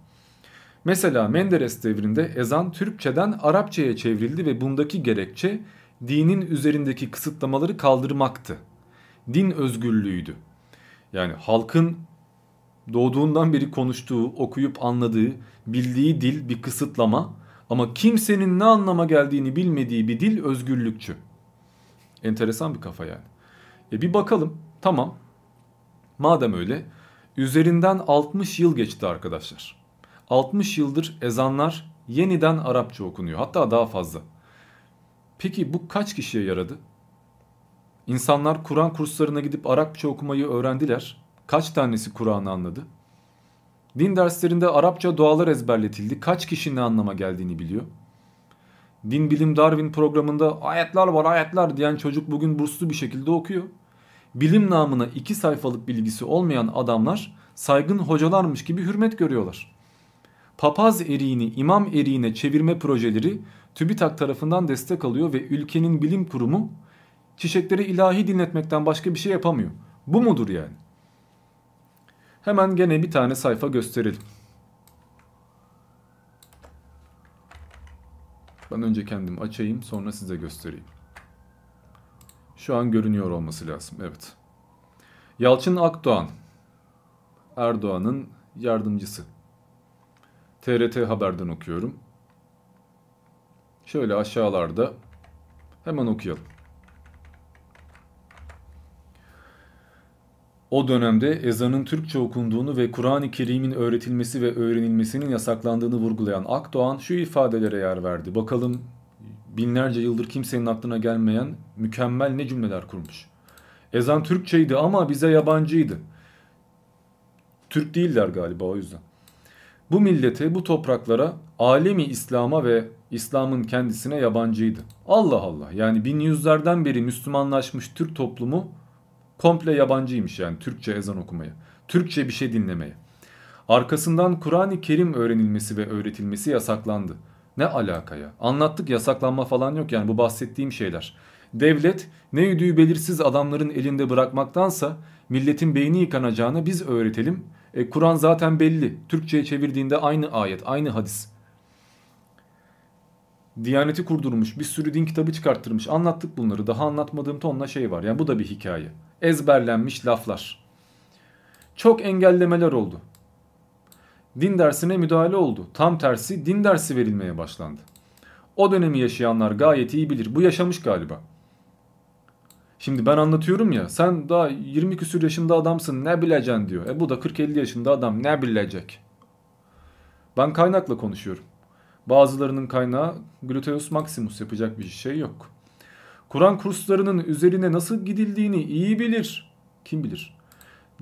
Mesela Menderes devrinde ezan Türkçeden Arapçaya çevrildi ve bundaki gerekçe dinin üzerindeki kısıtlamaları kaldırmaktı. Din özgürlüğüydü. Yani halkın doğduğundan beri konuştuğu, okuyup anladığı, bildiği dil bir kısıtlama ama kimsenin ne anlama geldiğini bilmediği bir dil özgürlükçü. Enteresan bir kafa yani. E bir bakalım. Tamam. Madem öyle üzerinden 60 yıl geçti arkadaşlar. 60 yıldır ezanlar yeniden Arapça okunuyor. Hatta daha fazla. Peki bu kaç kişiye yaradı? İnsanlar Kur'an kurslarına gidip Arapça okumayı öğrendiler. Kaç tanesi Kur'an'ı anladı? Din derslerinde Arapça dualar ezberletildi. Kaç kişi ne anlama geldiğini biliyor? Din Bilim Darwin programında ayetler var ayetler diyen çocuk bugün burslu bir şekilde okuyor. Bilim namına iki sayfalık bilgisi olmayan adamlar saygın hocalarmış gibi hürmet görüyorlar. Papaz eriğini imam eriğine çevirme projeleri TÜBİTAK tarafından destek alıyor ve ülkenin bilim kurumu çiçekleri ilahi dinletmekten başka bir şey yapamıyor. Bu mudur yani? Hemen gene bir tane sayfa gösterelim. Ben önce kendim açayım sonra size göstereyim. Şu an görünüyor olması lazım. Evet. Yalçın Akdoğan. Erdoğan'ın yardımcısı. TRT Haber'den okuyorum. Şöyle aşağılarda hemen okuyalım. O dönemde ezanın Türkçe okunduğunu ve Kur'an-ı Kerim'in öğretilmesi ve öğrenilmesinin yasaklandığını vurgulayan Akdoğan şu ifadelere yer verdi. Bakalım binlerce yıldır kimsenin aklına gelmeyen mükemmel ne cümleler kurmuş. Ezan Türkçeydi ama bize yabancıydı. Türk değiller galiba o yüzden. Bu millete, bu topraklara, alemi İslam'a ve İslam'ın kendisine yabancıydı. Allah Allah yani bin yüzlerden beri Müslümanlaşmış Türk toplumu komple yabancıymış yani Türkçe ezan okumaya. Türkçe bir şey dinlemeye. Arkasından Kur'an-ı Kerim öğrenilmesi ve öğretilmesi yasaklandı. Ne alakaya? Anlattık yasaklanma falan yok yani bu bahsettiğim şeyler. Devlet ne yüdüğü belirsiz adamların elinde bırakmaktansa milletin beyni yıkanacağını biz öğretelim. E, Kur'an zaten belli. Türkçe'ye çevirdiğinde aynı ayet, aynı hadis. Diyaneti kurdurmuş, bir sürü din kitabı çıkarttırmış. Anlattık bunları. Daha anlatmadığım tonla şey var. Yani bu da bir hikaye. Ezberlenmiş laflar. Çok engellemeler oldu. Din dersine müdahale oldu. Tam tersi din dersi verilmeye başlandı. O dönemi yaşayanlar gayet iyi bilir. Bu yaşamış galiba. Şimdi ben anlatıyorum ya sen daha 20 küsür yaşında adamsın ne bileceksin diyor. E bu da 40-50 yaşında adam ne bilecek? Ben kaynakla konuşuyorum. Bazılarının kaynağı gluteus maximus yapacak bir şey yok. Kur'an kurslarının üzerine nasıl gidildiğini iyi bilir. Kim bilir?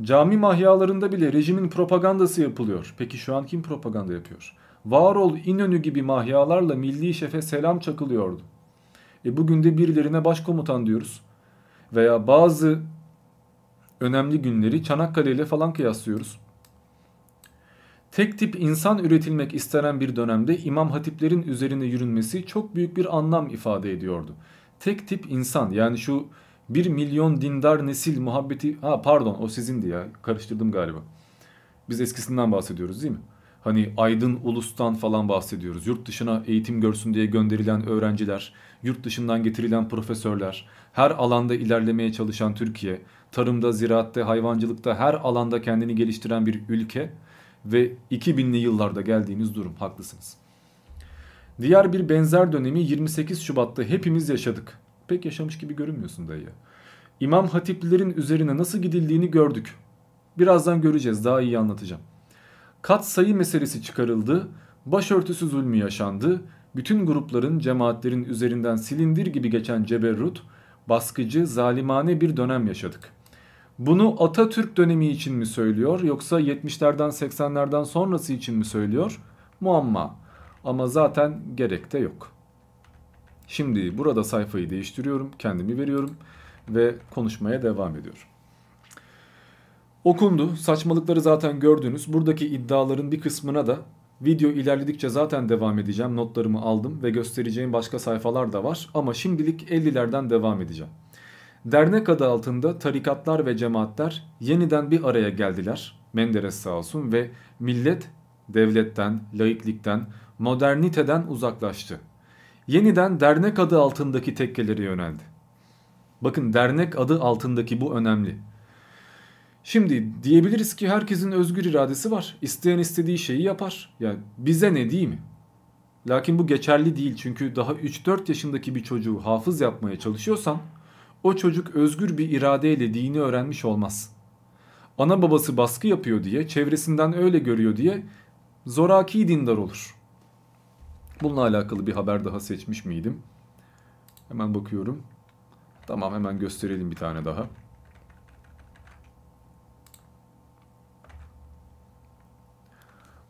Cami mahyalarında bile rejimin propagandası yapılıyor. Peki şu an kim propaganda yapıyor? Varol İnönü gibi mahyalarla milli şefe selam çakılıyordu. E bugün de birilerine başkomutan diyoruz. Veya bazı önemli günleri Çanakkale ile falan kıyaslıyoruz. Tek tip insan üretilmek istenen bir dönemde imam hatiplerin üzerine yürünmesi çok büyük bir anlam ifade ediyordu. Tek tip insan yani şu 1 milyon dindar nesil muhabbeti... Ha pardon o sizindi ya karıştırdım galiba. Biz eskisinden bahsediyoruz değil mi? Hani aydın ulustan falan bahsediyoruz. Yurt dışına eğitim görsün diye gönderilen öğrenciler, yurt dışından getirilen profesörler, her alanda ilerlemeye çalışan Türkiye, tarımda, ziraatte, hayvancılıkta her alanda kendini geliştiren bir ülke ve 2000'li yıllarda geldiğimiz durum. Haklısınız. Diğer bir benzer dönemi 28 Şubat'ta hepimiz yaşadık. Pek yaşamış gibi görünmüyorsun dayı. İmam hatiplilerin üzerine nasıl gidildiğini gördük. Birazdan göreceğiz daha iyi anlatacağım. Kat sayı meselesi çıkarıldı, başörtüsü zulmü yaşandı, bütün grupların, cemaatlerin üzerinden silindir gibi geçen ceberrut, baskıcı, zalimane bir dönem yaşadık. Bunu Atatürk dönemi için mi söylüyor yoksa 70'lerden 80'lerden sonrası için mi söylüyor? Muamma. Ama zaten gerek de yok. Şimdi burada sayfayı değiştiriyorum, kendimi veriyorum ve konuşmaya devam ediyorum. Okundu. Saçmalıkları zaten gördünüz. Buradaki iddiaların bir kısmına da video ilerledikçe zaten devam edeceğim. Notlarımı aldım ve göstereceğim başka sayfalar da var. Ama şimdilik 50'lerden devam edeceğim. Dernek adı altında tarikatlar ve cemaatler yeniden bir araya geldiler. Menderes sağ olsun ve millet devletten, laiklikten, moderniteden uzaklaştı. Yeniden dernek adı altındaki tekkelere yöneldi. Bakın dernek adı altındaki bu önemli. Şimdi diyebiliriz ki herkesin özgür iradesi var. İsteyen istediği şeyi yapar. Yani bize ne değil mi? Lakin bu geçerli değil çünkü daha 3-4 yaşındaki bir çocuğu hafız yapmaya çalışıyorsan o çocuk özgür bir iradeyle dini öğrenmiş olmaz. Ana babası baskı yapıyor diye, çevresinden öyle görüyor diye zoraki dindar olur. Bununla alakalı bir haber daha seçmiş miydim? Hemen bakıyorum. Tamam hemen gösterelim bir tane daha.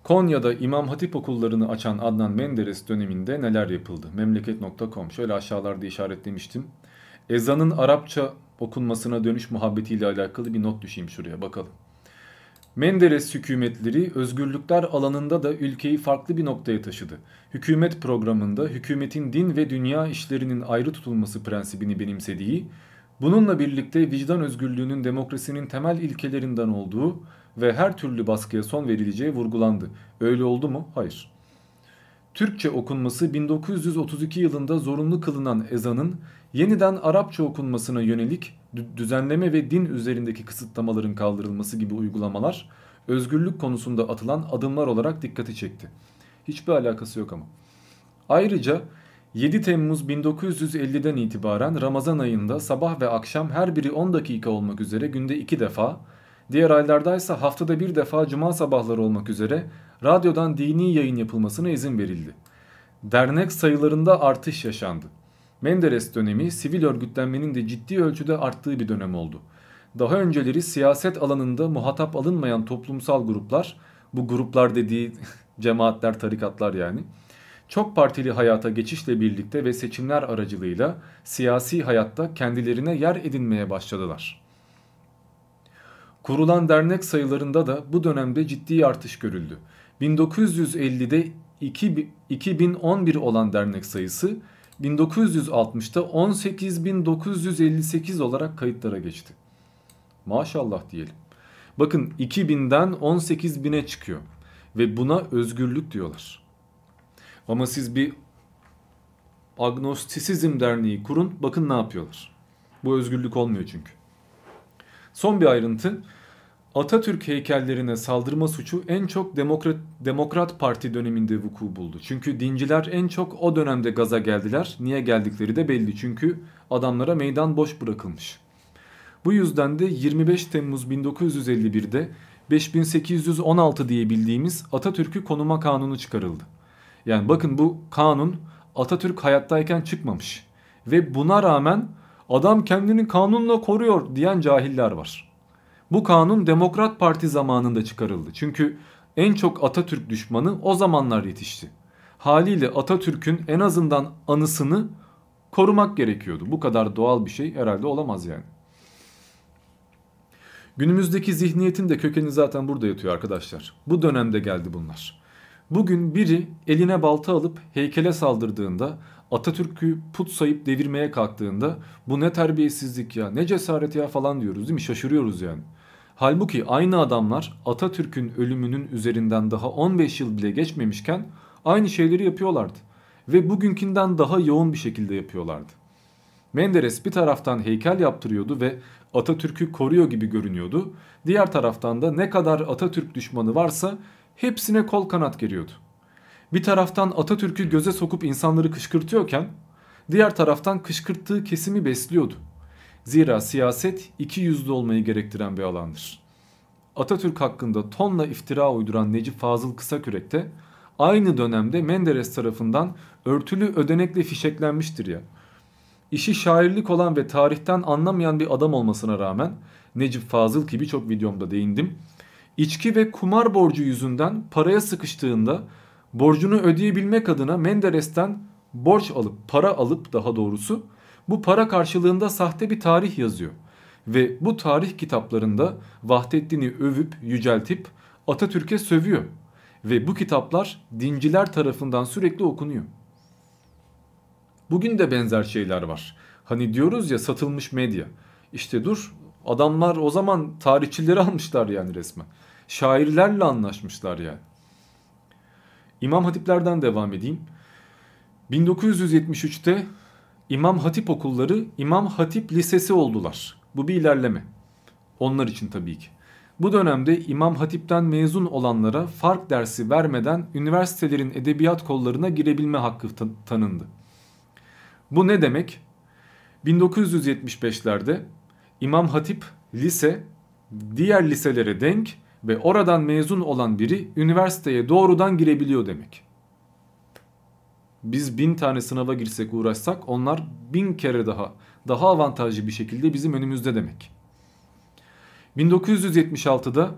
Konya'da İmam Hatip okullarını açan Adnan Menderes döneminde neler yapıldı? Memleket.com şöyle aşağılarda işaretlemiştim. Ezanın Arapça okunmasına dönüş muhabbetiyle alakalı bir not düşeyim şuraya bakalım. Menderes hükümetleri özgürlükler alanında da ülkeyi farklı bir noktaya taşıdı. Hükümet programında hükümetin din ve dünya işlerinin ayrı tutulması prensibini benimsediği, bununla birlikte vicdan özgürlüğünün demokrasinin temel ilkelerinden olduğu ve her türlü baskıya son verileceği vurgulandı. Öyle oldu mu? Hayır. Türkçe okunması 1932 yılında zorunlu kılınan ezanın yeniden Arapça okunmasına yönelik düzenleme ve din üzerindeki kısıtlamaların kaldırılması gibi uygulamalar özgürlük konusunda atılan adımlar olarak dikkati çekti. Hiçbir alakası yok ama. Ayrıca 7 Temmuz 1950'den itibaren Ramazan ayında sabah ve akşam her biri 10 dakika olmak üzere günde 2 defa, diğer aylardaysa haftada bir defa cuma sabahları olmak üzere radyodan dini yayın yapılmasına izin verildi. Dernek sayılarında artış yaşandı. Menderes dönemi sivil örgütlenmenin de ciddi ölçüde arttığı bir dönem oldu. Daha önceleri siyaset alanında muhatap alınmayan toplumsal gruplar, bu gruplar dediği cemaatler, tarikatlar yani, çok partili hayata geçişle birlikte ve seçimler aracılığıyla siyasi hayatta kendilerine yer edinmeye başladılar. Kurulan dernek sayılarında da bu dönemde ciddi artış görüldü. 1950'de 2011 olan dernek sayısı 1960'ta 18.958 olarak kayıtlara geçti. Maşallah diyelim. Bakın 2000'den 18.000'e çıkıyor ve buna özgürlük diyorlar. Ama siz bir agnostisizm derneği kurun bakın ne yapıyorlar. Bu özgürlük olmuyor çünkü. Son bir ayrıntı Atatürk heykellerine saldırma suçu en çok Demokrat, Demokrat Parti döneminde vuku buldu. Çünkü dinciler en çok o dönemde gaza geldiler. Niye geldikleri de belli çünkü adamlara meydan boş bırakılmış. Bu yüzden de 25 Temmuz 1951'de 5816 diye bildiğimiz Atatürk'ü konuma kanunu çıkarıldı. Yani bakın bu kanun Atatürk hayattayken çıkmamış. Ve buna rağmen adam kendini kanunla koruyor diyen cahiller var. Bu kanun Demokrat Parti zamanında çıkarıldı. Çünkü en çok Atatürk düşmanı o zamanlar yetişti. Haliyle Atatürk'ün en azından anısını korumak gerekiyordu. Bu kadar doğal bir şey herhalde olamaz yani. Günümüzdeki zihniyetin de kökeni zaten burada yatıyor arkadaşlar. Bu dönemde geldi bunlar. Bugün biri eline balta alıp heykele saldırdığında, Atatürk'ü put sayıp devirmeye kalktığında bu ne terbiyesizlik ya, ne cesaret ya falan diyoruz değil mi? Şaşırıyoruz yani. Halbuki aynı adamlar Atatürk'ün ölümünün üzerinden daha 15 yıl bile geçmemişken aynı şeyleri yapıyorlardı. Ve bugünkünden daha yoğun bir şekilde yapıyorlardı. Menderes bir taraftan heykel yaptırıyordu ve Atatürk'ü koruyor gibi görünüyordu. Diğer taraftan da ne kadar Atatürk düşmanı varsa hepsine kol kanat geriyordu. Bir taraftan Atatürk'ü göze sokup insanları kışkırtıyorken diğer taraftan kışkırttığı kesimi besliyordu. Zira siyaset iki yüzlü olmayı gerektiren bir alandır. Atatürk hakkında tonla iftira uyduran Necip Fazıl Kısakürek de aynı dönemde Menderes tarafından örtülü ödenekle fişeklenmiştir ya. İşi şairlik olan ve tarihten anlamayan bir adam olmasına rağmen Necip Fazıl ki birçok videomda değindim. İçki ve kumar borcu yüzünden paraya sıkıştığında borcunu ödeyebilmek adına Menderes'ten borç alıp para alıp daha doğrusu bu para karşılığında sahte bir tarih yazıyor. Ve bu tarih kitaplarında Vahdettin'i övüp yüceltip Atatürk'e sövüyor. Ve bu kitaplar dinciler tarafından sürekli okunuyor. Bugün de benzer şeyler var. Hani diyoruz ya satılmış medya. İşte dur adamlar o zaman tarihçileri almışlar yani resmen. Şairlerle anlaşmışlar yani. İmam Hatiplerden devam edeyim. 1973'te İmam Hatip okulları İmam Hatip Lisesi oldular. Bu bir ilerleme. Onlar için tabii ki. Bu dönemde İmam Hatip'ten mezun olanlara fark dersi vermeden üniversitelerin edebiyat kollarına girebilme hakkı tanındı. Bu ne demek? 1975'lerde İmam Hatip lise diğer liselere denk ve oradan mezun olan biri üniversiteye doğrudan girebiliyor demek biz bin tane sınava girsek uğraşsak onlar bin kere daha daha avantajlı bir şekilde bizim önümüzde demek. 1976'da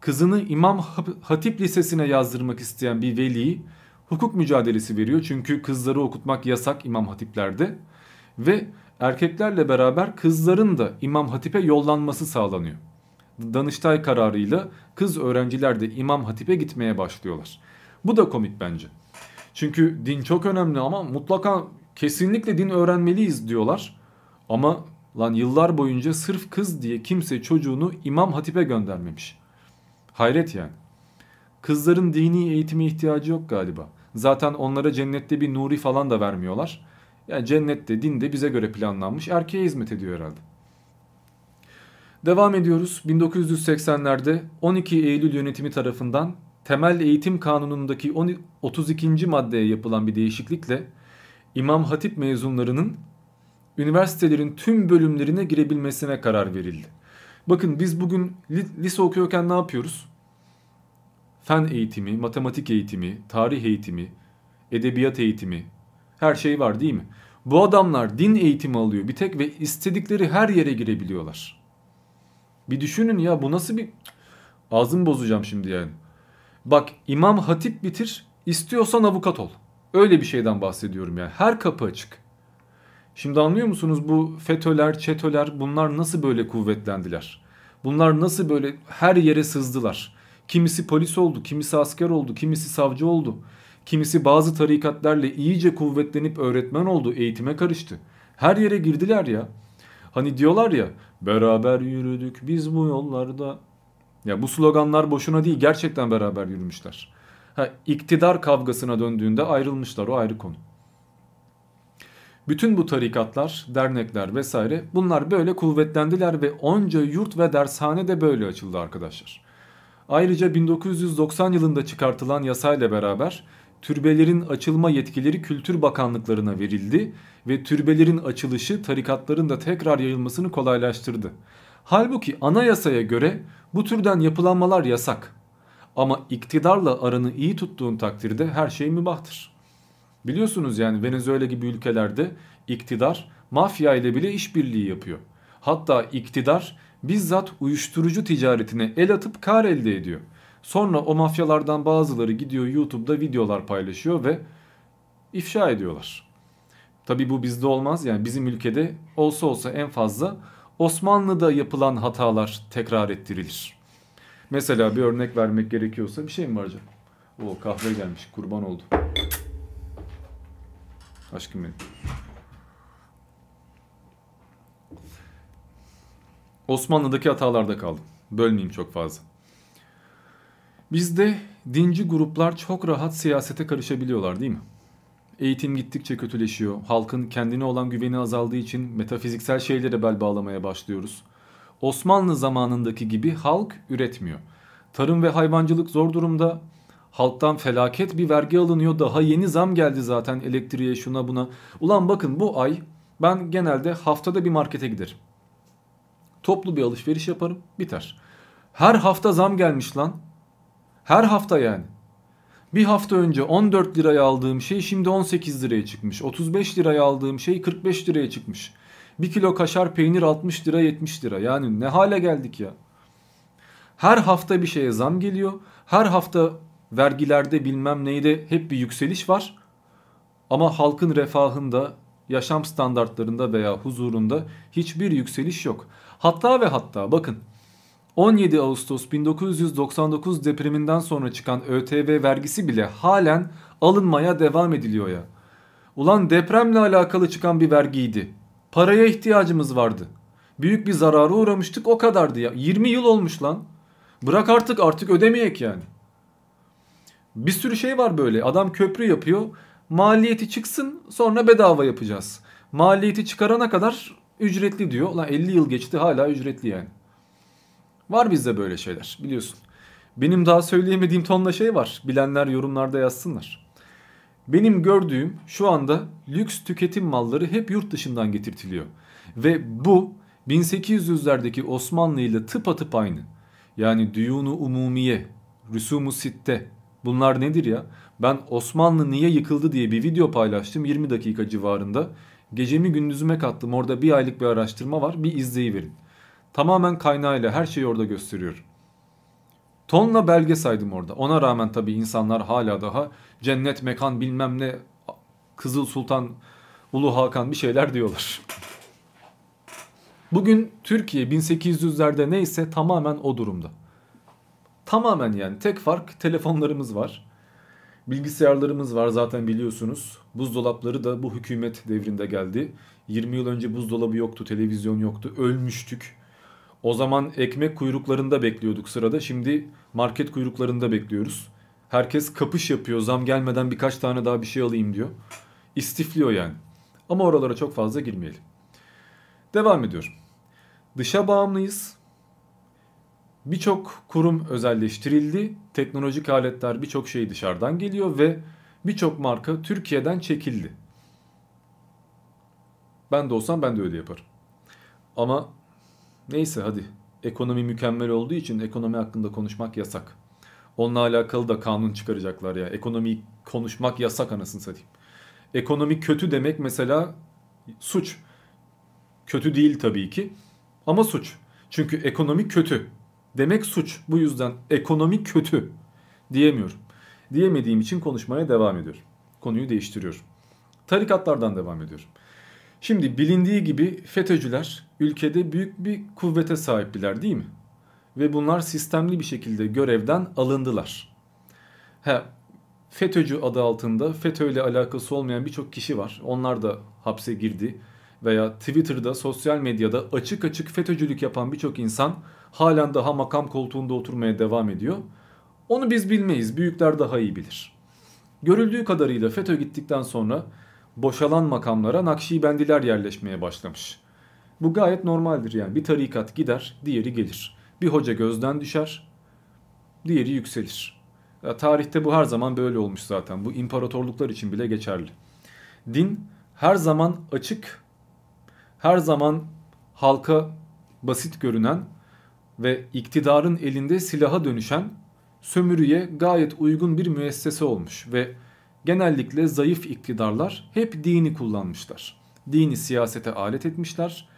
kızını İmam Hatip Lisesi'ne yazdırmak isteyen bir veli hukuk mücadelesi veriyor. Çünkü kızları okutmak yasak İmam Hatiplerde ve erkeklerle beraber kızların da İmam Hatip'e yollanması sağlanıyor. Danıştay kararıyla kız öğrenciler de İmam Hatip'e gitmeye başlıyorlar. Bu da komik bence. Çünkü din çok önemli ama mutlaka kesinlikle din öğrenmeliyiz diyorlar. Ama lan yıllar boyunca sırf kız diye kimse çocuğunu İmam Hatip'e göndermemiş. Hayret yani. Kızların dini eğitime ihtiyacı yok galiba. Zaten onlara cennette bir nuri falan da vermiyorlar. Yani cennette din de bize göre planlanmış erkeğe hizmet ediyor herhalde. Devam ediyoruz. 1980'lerde 12 Eylül yönetimi tarafından temel eğitim kanunundaki 32. maddeye yapılan bir değişiklikle İmam Hatip mezunlarının üniversitelerin tüm bölümlerine girebilmesine karar verildi. Bakın biz bugün lise okuyorken ne yapıyoruz? Fen eğitimi, matematik eğitimi, tarih eğitimi, edebiyat eğitimi her şey var değil mi? Bu adamlar din eğitimi alıyor bir tek ve istedikleri her yere girebiliyorlar. Bir düşünün ya bu nasıl bir... Ağzımı bozacağım şimdi yani. Bak İmam Hatip bitir istiyorsan avukat ol. Öyle bir şeyden bahsediyorum yani. Her kapı açık. Şimdi anlıyor musunuz bu FETÖ'ler, ÇETÖ'ler bunlar nasıl böyle kuvvetlendiler? Bunlar nasıl böyle her yere sızdılar? Kimisi polis oldu, kimisi asker oldu, kimisi savcı oldu. Kimisi bazı tarikatlarla iyice kuvvetlenip öğretmen oldu, eğitime karıştı. Her yere girdiler ya. Hani diyorlar ya beraber yürüdük biz bu yollarda. Ya bu sloganlar boşuna değil gerçekten beraber yürümüşler. Ha, iktidar kavgasına döndüğünde ayrılmışlar o ayrı konu. Bütün bu tarikatlar, dernekler vesaire bunlar böyle kuvvetlendiler ve onca yurt ve dershane de böyle açıldı arkadaşlar. Ayrıca 1990 yılında çıkartılan yasayla beraber türbelerin açılma yetkileri Kültür Bakanlıklarına verildi ve türbelerin açılışı tarikatların da tekrar yayılmasını kolaylaştırdı. Halbuki anayasaya göre bu türden yapılanmalar yasak. Ama iktidarla aranı iyi tuttuğun takdirde her şey mübahtır. Biliyorsunuz yani Venezuela gibi ülkelerde iktidar mafya ile bile işbirliği yapıyor. Hatta iktidar bizzat uyuşturucu ticaretine el atıp kar elde ediyor. Sonra o mafyalardan bazıları gidiyor YouTube'da videolar paylaşıyor ve ifşa ediyorlar. Tabi bu bizde olmaz yani bizim ülkede olsa olsa en fazla Osmanlı'da yapılan hatalar tekrar ettirilir. Mesela bir örnek vermek gerekiyorsa bir şey mi var canım? O kahve gelmiş kurban oldu. Aşkım benim. Osmanlı'daki hatalarda kaldım. Bölmeyeyim çok fazla. Bizde dinci gruplar çok rahat siyasete karışabiliyorlar değil mi? Eğitim gittikçe kötüleşiyor. Halkın kendine olan güveni azaldığı için metafiziksel şeylere bel bağlamaya başlıyoruz. Osmanlı zamanındaki gibi halk üretmiyor. Tarım ve hayvancılık zor durumda. Halktan felaket bir vergi alınıyor. Daha yeni zam geldi zaten elektriğe şuna buna. Ulan bakın bu ay ben genelde haftada bir markete giderim. Toplu bir alışveriş yaparım biter. Her hafta zam gelmiş lan. Her hafta yani. Bir hafta önce 14 liraya aldığım şey şimdi 18 liraya çıkmış. 35 liraya aldığım şey 45 liraya çıkmış. Bir kilo kaşar peynir 60 lira 70 lira. Yani ne hale geldik ya. Her hafta bir şeye zam geliyor. Her hafta vergilerde bilmem neyde hep bir yükseliş var. Ama halkın refahında, yaşam standartlarında veya huzurunda hiçbir yükseliş yok. Hatta ve hatta bakın 17 Ağustos 1999 depreminden sonra çıkan ÖTV vergisi bile halen alınmaya devam ediliyor ya. Ulan depremle alakalı çıkan bir vergiydi. Paraya ihtiyacımız vardı. Büyük bir zarara uğramıştık o kadardı ya. 20 yıl olmuş lan. Bırak artık artık ödemeyek yani. Bir sürü şey var böyle. Adam köprü yapıyor. Maliyeti çıksın sonra bedava yapacağız. Maliyeti çıkarana kadar ücretli diyor. Lan 50 yıl geçti hala ücretli yani. Var bizde böyle şeyler biliyorsun. Benim daha söyleyemediğim tonla şey var. Bilenler yorumlarda yazsınlar. Benim gördüğüm şu anda lüks tüketim malları hep yurt dışından getirtiliyor. Ve bu 1800'lerdeki Osmanlı ile tıpatıp aynı. Yani düyunu umumiye, rüsumu sitte bunlar nedir ya? Ben Osmanlı niye yıkıldı diye bir video paylaştım 20 dakika civarında. Gecemi gündüzüme kattım orada bir aylık bir araştırma var bir izleyiverin. Tamamen kaynağıyla her şeyi orada gösteriyor. Tonla belge saydım orada. Ona rağmen tabii insanlar hala daha cennet mekan bilmem ne Kızıl Sultan Ulu Hakan bir şeyler diyorlar. Bugün Türkiye 1800'lerde neyse tamamen o durumda. Tamamen yani tek fark telefonlarımız var. Bilgisayarlarımız var zaten biliyorsunuz. Buzdolapları da bu hükümet devrinde geldi. 20 yıl önce buzdolabı yoktu, televizyon yoktu, ölmüştük. O zaman ekmek kuyruklarında bekliyorduk sırada. Şimdi market kuyruklarında bekliyoruz. Herkes kapış yapıyor. Zam gelmeden birkaç tane daha bir şey alayım diyor. İstifliyor yani. Ama oralara çok fazla girmeyelim. Devam ediyorum. Dışa bağımlıyız. Birçok kurum özelleştirildi. Teknolojik aletler birçok şey dışarıdan geliyor ve birçok marka Türkiye'den çekildi. Ben de olsam ben de öyle yaparım. Ama neyse hadi. Ekonomi mükemmel olduğu için ekonomi hakkında konuşmak yasak. Onunla alakalı da kanun çıkaracaklar ya. Ekonomi konuşmak yasak anasını satayım. Ekonomi kötü demek mesela suç. Kötü değil tabii ki ama suç. Çünkü ekonomi kötü. Demek suç. Bu yüzden ekonomi kötü diyemiyorum. Diyemediğim için konuşmaya devam ediyorum. Konuyu değiştiriyorum. Tarikatlardan devam ediyorum. Şimdi bilindiği gibi FETÖ'cüler ülkede büyük bir kuvvete sahiptiler değil mi? Ve bunlar sistemli bir şekilde görevden alındılar. He, FETÖ'cü adı altında FETÖ ile alakası olmayan birçok kişi var. Onlar da hapse girdi. Veya Twitter'da, sosyal medyada açık açık FETÖ'cülük yapan birçok insan halen daha makam koltuğunda oturmaya devam ediyor. Onu biz bilmeyiz, büyükler daha iyi bilir. Görüldüğü kadarıyla FETÖ gittikten sonra boşalan makamlara Nakşibendiler yerleşmeye başlamış. Bu gayet normaldir yani. Bir tarikat gider, diğeri gelir. Bir hoca gözden düşer, diğeri yükselir. Ya, tarihte bu her zaman böyle olmuş zaten. Bu imparatorluklar için bile geçerli. Din her zaman açık, her zaman halka basit görünen ve iktidarın elinde silaha dönüşen sömürüye gayet uygun bir müessese olmuş ve genellikle zayıf iktidarlar hep dini kullanmışlar. Dini siyasete alet etmişler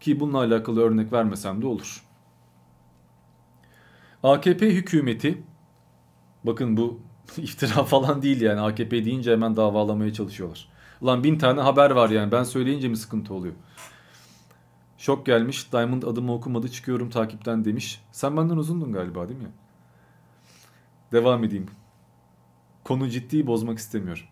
ki bununla alakalı örnek vermesem de olur. AKP hükümeti bakın bu iftira falan değil yani AKP deyince hemen davalamaya çalışıyorlar. Ulan bin tane haber var yani ben söyleyince mi sıkıntı oluyor? Şok gelmiş Diamond adımı okumadı çıkıyorum takipten demiş. Sen benden uzundun galiba değil mi? Devam edeyim. Konu ciddi bozmak istemiyorum.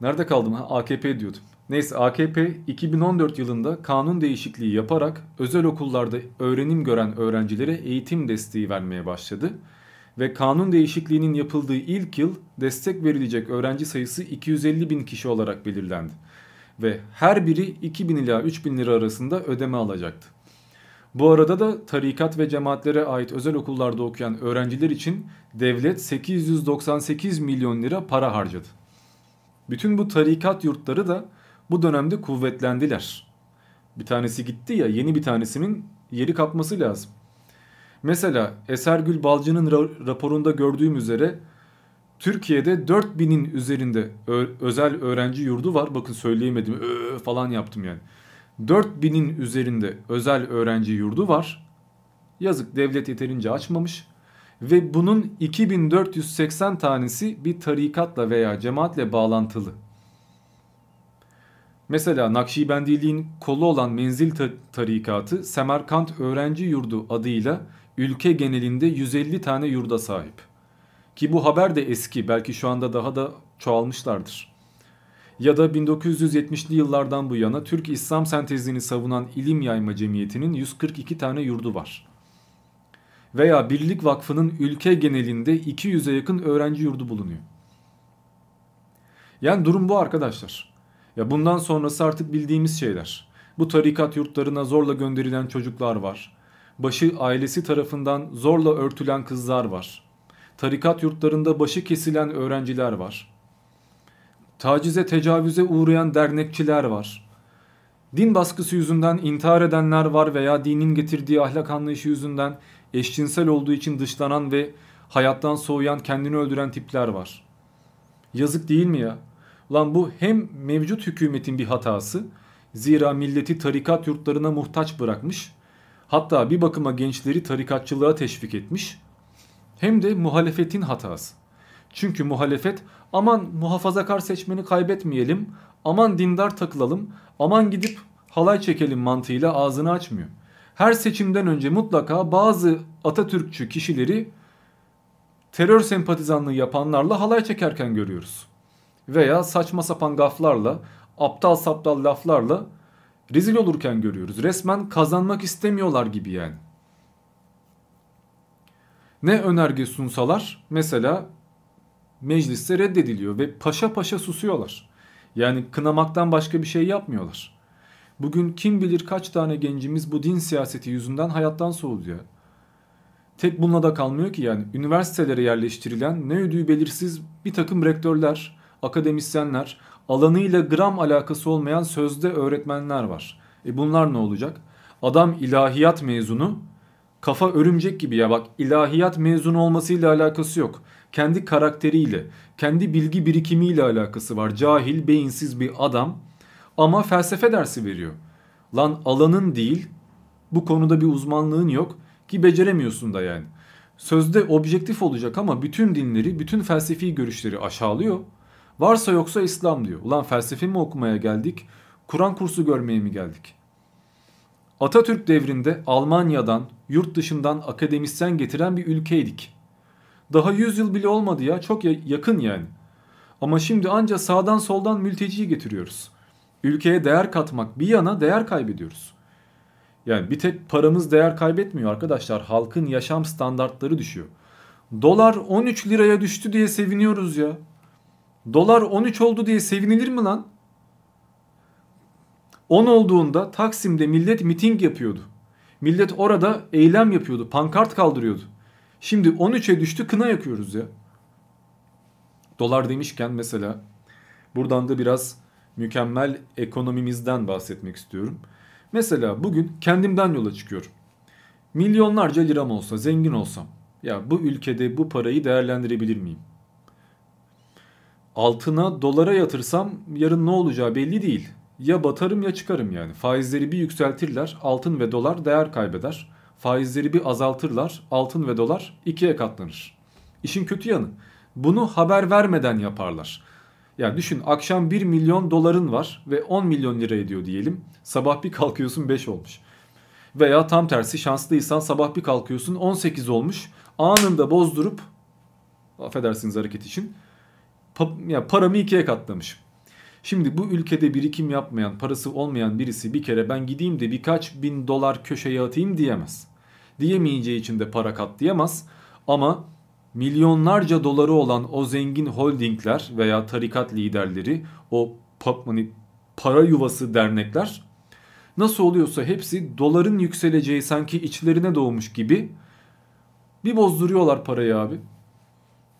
Nerede kaldım ha? AKP diyordum. Neyse AKP 2014 yılında kanun değişikliği yaparak özel okullarda öğrenim gören öğrencilere eğitim desteği vermeye başladı. Ve kanun değişikliğinin yapıldığı ilk yıl destek verilecek öğrenci sayısı 250 bin kişi olarak belirlendi. Ve her biri 2000 ila 3000 lira arasında ödeme alacaktı. Bu arada da tarikat ve cemaatlere ait özel okullarda okuyan öğrenciler için devlet 898 milyon lira para harcadı. Bütün bu tarikat yurtları da bu dönemde kuvvetlendiler. Bir tanesi gitti ya yeni bir tanesinin yeri kapması lazım. Mesela Esergül Balcı'nın raporunda gördüğüm üzere Türkiye'de 4000'in üzerinde özel öğrenci yurdu var. Bakın söyleyemedim Ö falan yaptım yani. 4000'in üzerinde özel öğrenci yurdu var. Yazık devlet yeterince açmamış. Ve bunun 2480 tanesi bir tarikatla veya cemaatle bağlantılı. Mesela Nakşibendiliğin kolu olan Menzil Tarikatı Semerkant Öğrenci Yurdu adıyla ülke genelinde 150 tane yurda sahip. Ki bu haber de eski belki şu anda daha da çoğalmışlardır. Ya da 1970'li yıllardan bu yana Türk İslam sentezini savunan İlim Yayma Cemiyeti'nin 142 tane yurdu var. Veya Birlik Vakfı'nın ülke genelinde 200'e yakın öğrenci yurdu bulunuyor. Yani durum bu arkadaşlar. Ya bundan sonrası artık bildiğimiz şeyler. Bu tarikat yurtlarına zorla gönderilen çocuklar var. Başı ailesi tarafından zorla örtülen kızlar var. Tarikat yurtlarında başı kesilen öğrenciler var. Tacize tecavüze uğrayan dernekçiler var. Din baskısı yüzünden intihar edenler var veya dinin getirdiği ahlak anlayışı yüzünden eşcinsel olduğu için dışlanan ve hayattan soğuyan kendini öldüren tipler var. Yazık değil mi ya? Lan bu hem mevcut hükümetin bir hatası zira milleti tarikat yurtlarına muhtaç bırakmış hatta bir bakıma gençleri tarikatçılığa teşvik etmiş hem de muhalefetin hatası. Çünkü muhalefet aman muhafazakar seçmeni kaybetmeyelim, aman dindar takılalım, aman gidip halay çekelim mantığıyla ağzını açmıyor. Her seçimden önce mutlaka bazı Atatürkçü kişileri terör sempatizanlığı yapanlarla halay çekerken görüyoruz. Veya saçma sapan gaflarla, aptal saptal laflarla rezil olurken görüyoruz. Resmen kazanmak istemiyorlar gibi yani. Ne önerge sunsalar mesela mecliste reddediliyor ve paşa paşa susuyorlar. Yani kınamaktan başka bir şey yapmıyorlar. Bugün kim bilir kaç tane gencimiz bu din siyaseti yüzünden hayattan soğudu ya. Tek bununla da kalmıyor ki yani üniversitelere yerleştirilen ne ödüğü belirsiz bir takım rektörler, akademisyenler, alanıyla gram alakası olmayan sözde öğretmenler var. E bunlar ne olacak? Adam ilahiyat mezunu, kafa örümcek gibi ya bak ilahiyat mezunu olmasıyla alakası yok. Kendi karakteriyle, kendi bilgi birikimiyle alakası var. Cahil, beyinsiz bir adam ama felsefe dersi veriyor. Lan alanın değil, bu konuda bir uzmanlığın yok ki beceremiyorsun da yani. Sözde objektif olacak ama bütün dinleri, bütün felsefi görüşleri aşağılıyor. Varsa yoksa İslam diyor. Ulan felsefe mi okumaya geldik? Kur'an kursu görmeye mi geldik? Atatürk devrinde Almanya'dan, yurt dışından akademisyen getiren bir ülkeydik. Daha 100 yıl bile olmadı ya. Çok yakın yani. Ama şimdi anca sağdan soldan mülteci getiriyoruz. Ülkeye değer katmak bir yana değer kaybediyoruz. Yani bir tek paramız değer kaybetmiyor arkadaşlar. Halkın yaşam standartları düşüyor. Dolar 13 liraya düştü diye seviniyoruz ya. Dolar 13 oldu diye sevinilir mi lan? 10 olduğunda Taksim'de millet miting yapıyordu. Millet orada eylem yapıyordu, pankart kaldırıyordu. Şimdi 13'e düştü kına yakıyoruz ya. Dolar demişken mesela buradan da biraz mükemmel ekonomimizden bahsetmek istiyorum. Mesela bugün kendimden yola çıkıyorum. Milyonlarca liram olsa, zengin olsam ya bu ülkede bu parayı değerlendirebilir miyim? Altına dolara yatırsam yarın ne olacağı belli değil. Ya batarım ya çıkarım yani. Faizleri bir yükseltirler, altın ve dolar değer kaybeder. Faizleri bir azaltırlar, altın ve dolar ikiye katlanır. İşin kötü yanı bunu haber vermeden yaparlar. Yani düşün akşam 1 milyon doların var ve 10 milyon lira ediyor diyelim. Sabah bir kalkıyorsun 5 olmuş. Veya tam tersi şanslıysan sabah bir kalkıyorsun 18 olmuş. Anında bozdurup affedersiniz hareket için pa ya paramı ikiye katlamış. Şimdi bu ülkede birikim yapmayan, parası olmayan birisi bir kere ben gideyim de birkaç bin dolar köşeye atayım diyemez. Diyemeyeceği için de para katlayamaz. Ama milyonlarca doları olan o zengin holdingler veya tarikat liderleri, o hani para yuvası dernekler nasıl oluyorsa hepsi doların yükseleceği sanki içlerine doğmuş gibi bir bozduruyorlar parayı abi.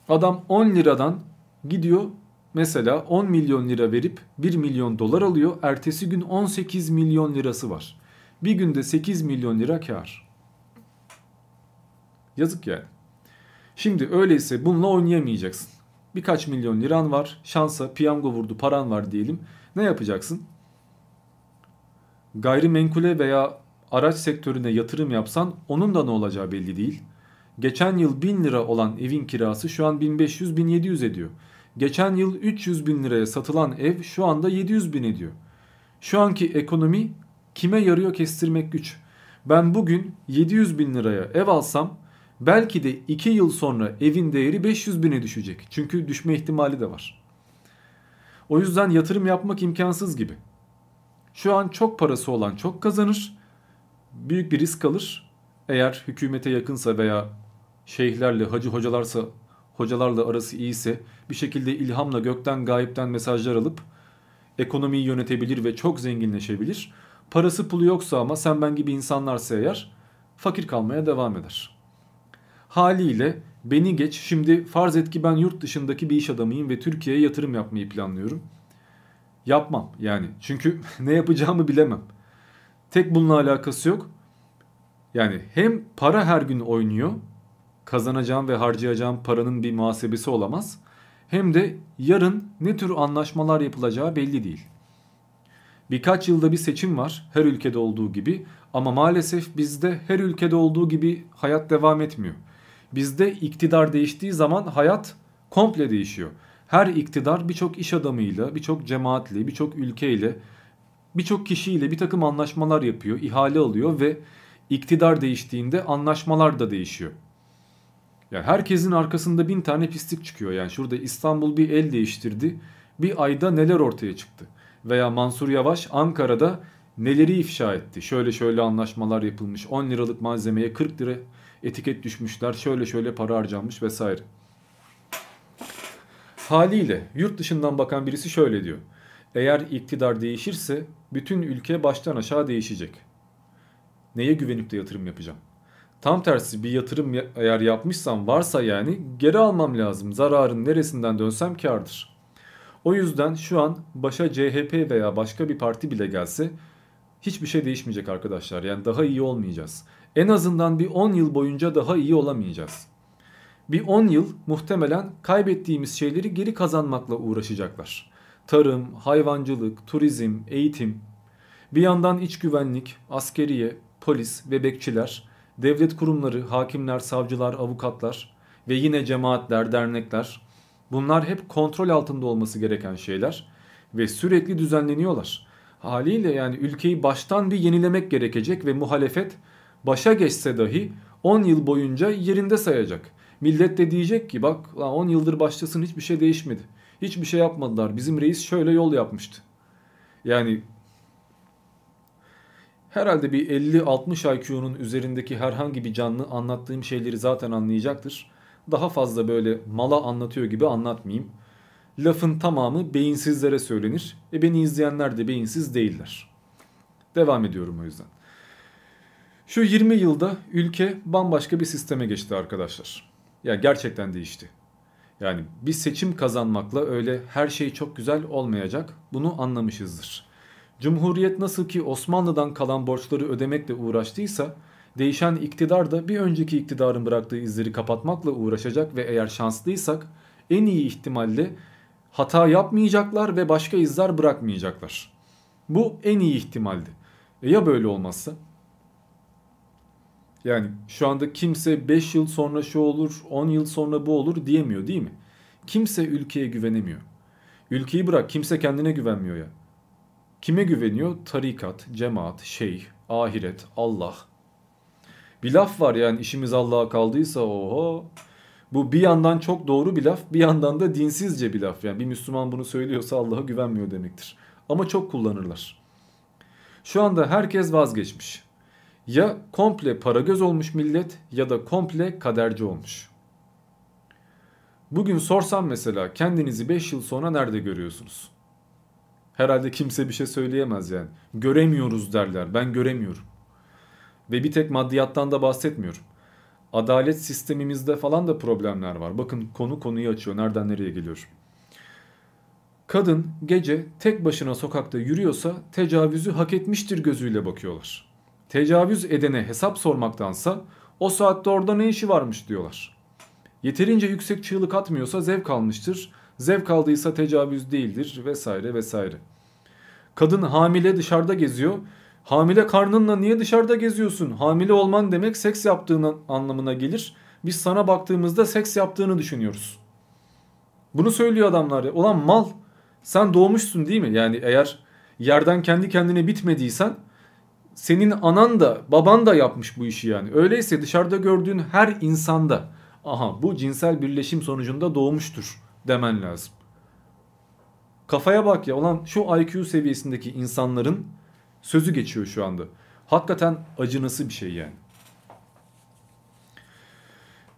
Adam 10 liradan gidiyor mesela 10 milyon lira verip 1 milyon dolar alıyor. Ertesi gün 18 milyon lirası var. Bir günde 8 milyon lira kar. Yazık yani. Şimdi öyleyse bununla oynayamayacaksın. Birkaç milyon liran var. Şansa piyango vurdu paran var diyelim. Ne yapacaksın? Gayrimenkule veya araç sektörüne yatırım yapsan onun da ne olacağı belli değil. Geçen yıl 1000 lira olan evin kirası şu an 1500-1700 ediyor. Geçen yıl 300 bin liraya satılan ev şu anda 700 bin ediyor. Şu anki ekonomi kime yarıyor kestirmek güç. Ben bugün 700 bin liraya ev alsam belki de 2 yıl sonra evin değeri 500 bine düşecek. Çünkü düşme ihtimali de var. O yüzden yatırım yapmak imkansız gibi. Şu an çok parası olan çok kazanır. Büyük bir risk alır. Eğer hükümete yakınsa veya şeyhlerle, hacı hocalarsa, hocalarla arası iyiyse bir şekilde ilhamla gökten gayipten mesajlar alıp ekonomiyi yönetebilir ve çok zenginleşebilir. Parası pulu yoksa ama sen ben gibi insanlarsa eğer fakir kalmaya devam eder. Haliyle beni geç şimdi farz et ki ben yurt dışındaki bir iş adamıyım ve Türkiye'ye yatırım yapmayı planlıyorum. Yapmam yani çünkü ne yapacağımı bilemem. Tek bununla alakası yok. Yani hem para her gün oynuyor. Kazanacağım ve harcayacağım paranın bir muhasebesi olamaz. Hem de yarın ne tür anlaşmalar yapılacağı belli değil. Birkaç yılda bir seçim var her ülkede olduğu gibi ama maalesef bizde her ülkede olduğu gibi hayat devam etmiyor. Bizde iktidar değiştiği zaman hayat komple değişiyor. Her iktidar birçok iş adamıyla, birçok cemaatli, birçok ülkeyle birçok kişiyle bir takım anlaşmalar yapıyor, ihale alıyor ve iktidar değiştiğinde anlaşmalar da değişiyor. Yani herkesin arkasında bin tane pislik çıkıyor. Yani şurada İstanbul bir el değiştirdi. Bir ayda neler ortaya çıktı. Veya Mansur Yavaş Ankara'da neleri ifşa etti. Şöyle şöyle anlaşmalar yapılmış. 10 liralık malzemeye 40 lira etiket düşmüşler. Şöyle şöyle para harcanmış vesaire. Haliyle yurt dışından bakan birisi şöyle diyor. Eğer iktidar değişirse bütün ülke baştan aşağı değişecek. Neye güvenip de yatırım yapacağım? Tam tersi bir yatırım eğer yapmışsam varsa yani geri almam lazım. Zararın neresinden dönsem kardır. O yüzden şu an başa CHP veya başka bir parti bile gelse hiçbir şey değişmeyecek arkadaşlar. Yani daha iyi olmayacağız. En azından bir 10 yıl boyunca daha iyi olamayacağız. Bir 10 yıl muhtemelen kaybettiğimiz şeyleri geri kazanmakla uğraşacaklar. Tarım, hayvancılık, turizm, eğitim, bir yandan iç güvenlik, askeriye, polis ve bekçiler, devlet kurumları, hakimler, savcılar, avukatlar ve yine cemaatler, dernekler bunlar hep kontrol altında olması gereken şeyler ve sürekli düzenleniyorlar. Haliyle yani ülkeyi baştan bir yenilemek gerekecek ve muhalefet başa geçse dahi 10 yıl boyunca yerinde sayacak. Millet de diyecek ki bak 10 yıldır başlasın hiçbir şey değişmedi. Hiçbir şey yapmadılar. Bizim reis şöyle yol yapmıştı. Yani herhalde bir 50-60 IQ'nun üzerindeki herhangi bir canlı anlattığım şeyleri zaten anlayacaktır. Daha fazla böyle mala anlatıyor gibi anlatmayayım. Lafın tamamı beyinsizlere söylenir. E beni izleyenler de beyinsiz değiller. Devam ediyorum o yüzden. Şu 20 yılda ülke bambaşka bir sisteme geçti arkadaşlar. Ya gerçekten değişti. Yani bir seçim kazanmakla öyle her şey çok güzel olmayacak. Bunu anlamışızdır. Cumhuriyet nasıl ki Osmanlı'dan kalan borçları ödemekle uğraştıysa değişen iktidar da bir önceki iktidarın bıraktığı izleri kapatmakla uğraşacak ve eğer şanslıysak en iyi ihtimalle hata yapmayacaklar ve başka izler bırakmayacaklar. Bu en iyi ihtimaldi. E ya böyle olmazsa? Yani şu anda kimse 5 yıl sonra şu olur, 10 yıl sonra bu olur diyemiyor değil mi? Kimse ülkeye güvenemiyor. Ülkeyi bırak kimse kendine güvenmiyor ya. Kime güveniyor? Tarikat, cemaat, şeyh, ahiret, Allah. Bir laf var yani işimiz Allah'a kaldıysa oho. Bu bir yandan çok doğru bir laf bir yandan da dinsizce bir laf. Yani bir Müslüman bunu söylüyorsa Allah'a güvenmiyor demektir. Ama çok kullanırlar. Şu anda herkes vazgeçmiş. Ya komple para göz olmuş millet ya da komple kaderci olmuş. Bugün sorsam mesela kendinizi 5 yıl sonra nerede görüyorsunuz? Herhalde kimse bir şey söyleyemez yani. Göremiyoruz derler. Ben göremiyorum. Ve bir tek maddiyattan da bahsetmiyorum. Adalet sistemimizde falan da problemler var. Bakın konu konuyu açıyor. Nereden nereye geliyor. Kadın gece tek başına sokakta yürüyorsa tecavüzü hak etmiştir gözüyle bakıyorlar. Tecavüz edene hesap sormaktansa o saatte orada ne işi varmış diyorlar. Yeterince yüksek çığlık atmıyorsa zevk almıştır. Zevk aldıysa tecavüz değildir vesaire vesaire. Kadın hamile dışarıda geziyor. Hamile karnınla niye dışarıda geziyorsun? Hamile olman demek seks yaptığın anlamına gelir. Biz sana baktığımızda seks yaptığını düşünüyoruz. Bunu söylüyor adamlar ya. Ulan mal sen doğmuşsun değil mi? Yani eğer yerden kendi kendine bitmediysen senin anan da baban da yapmış bu işi yani. Öyleyse dışarıda gördüğün her insanda aha bu cinsel birleşim sonucunda doğmuştur demen lazım. Kafaya bak ya ulan şu IQ seviyesindeki insanların sözü geçiyor şu anda. Hakikaten acınası bir şey yani.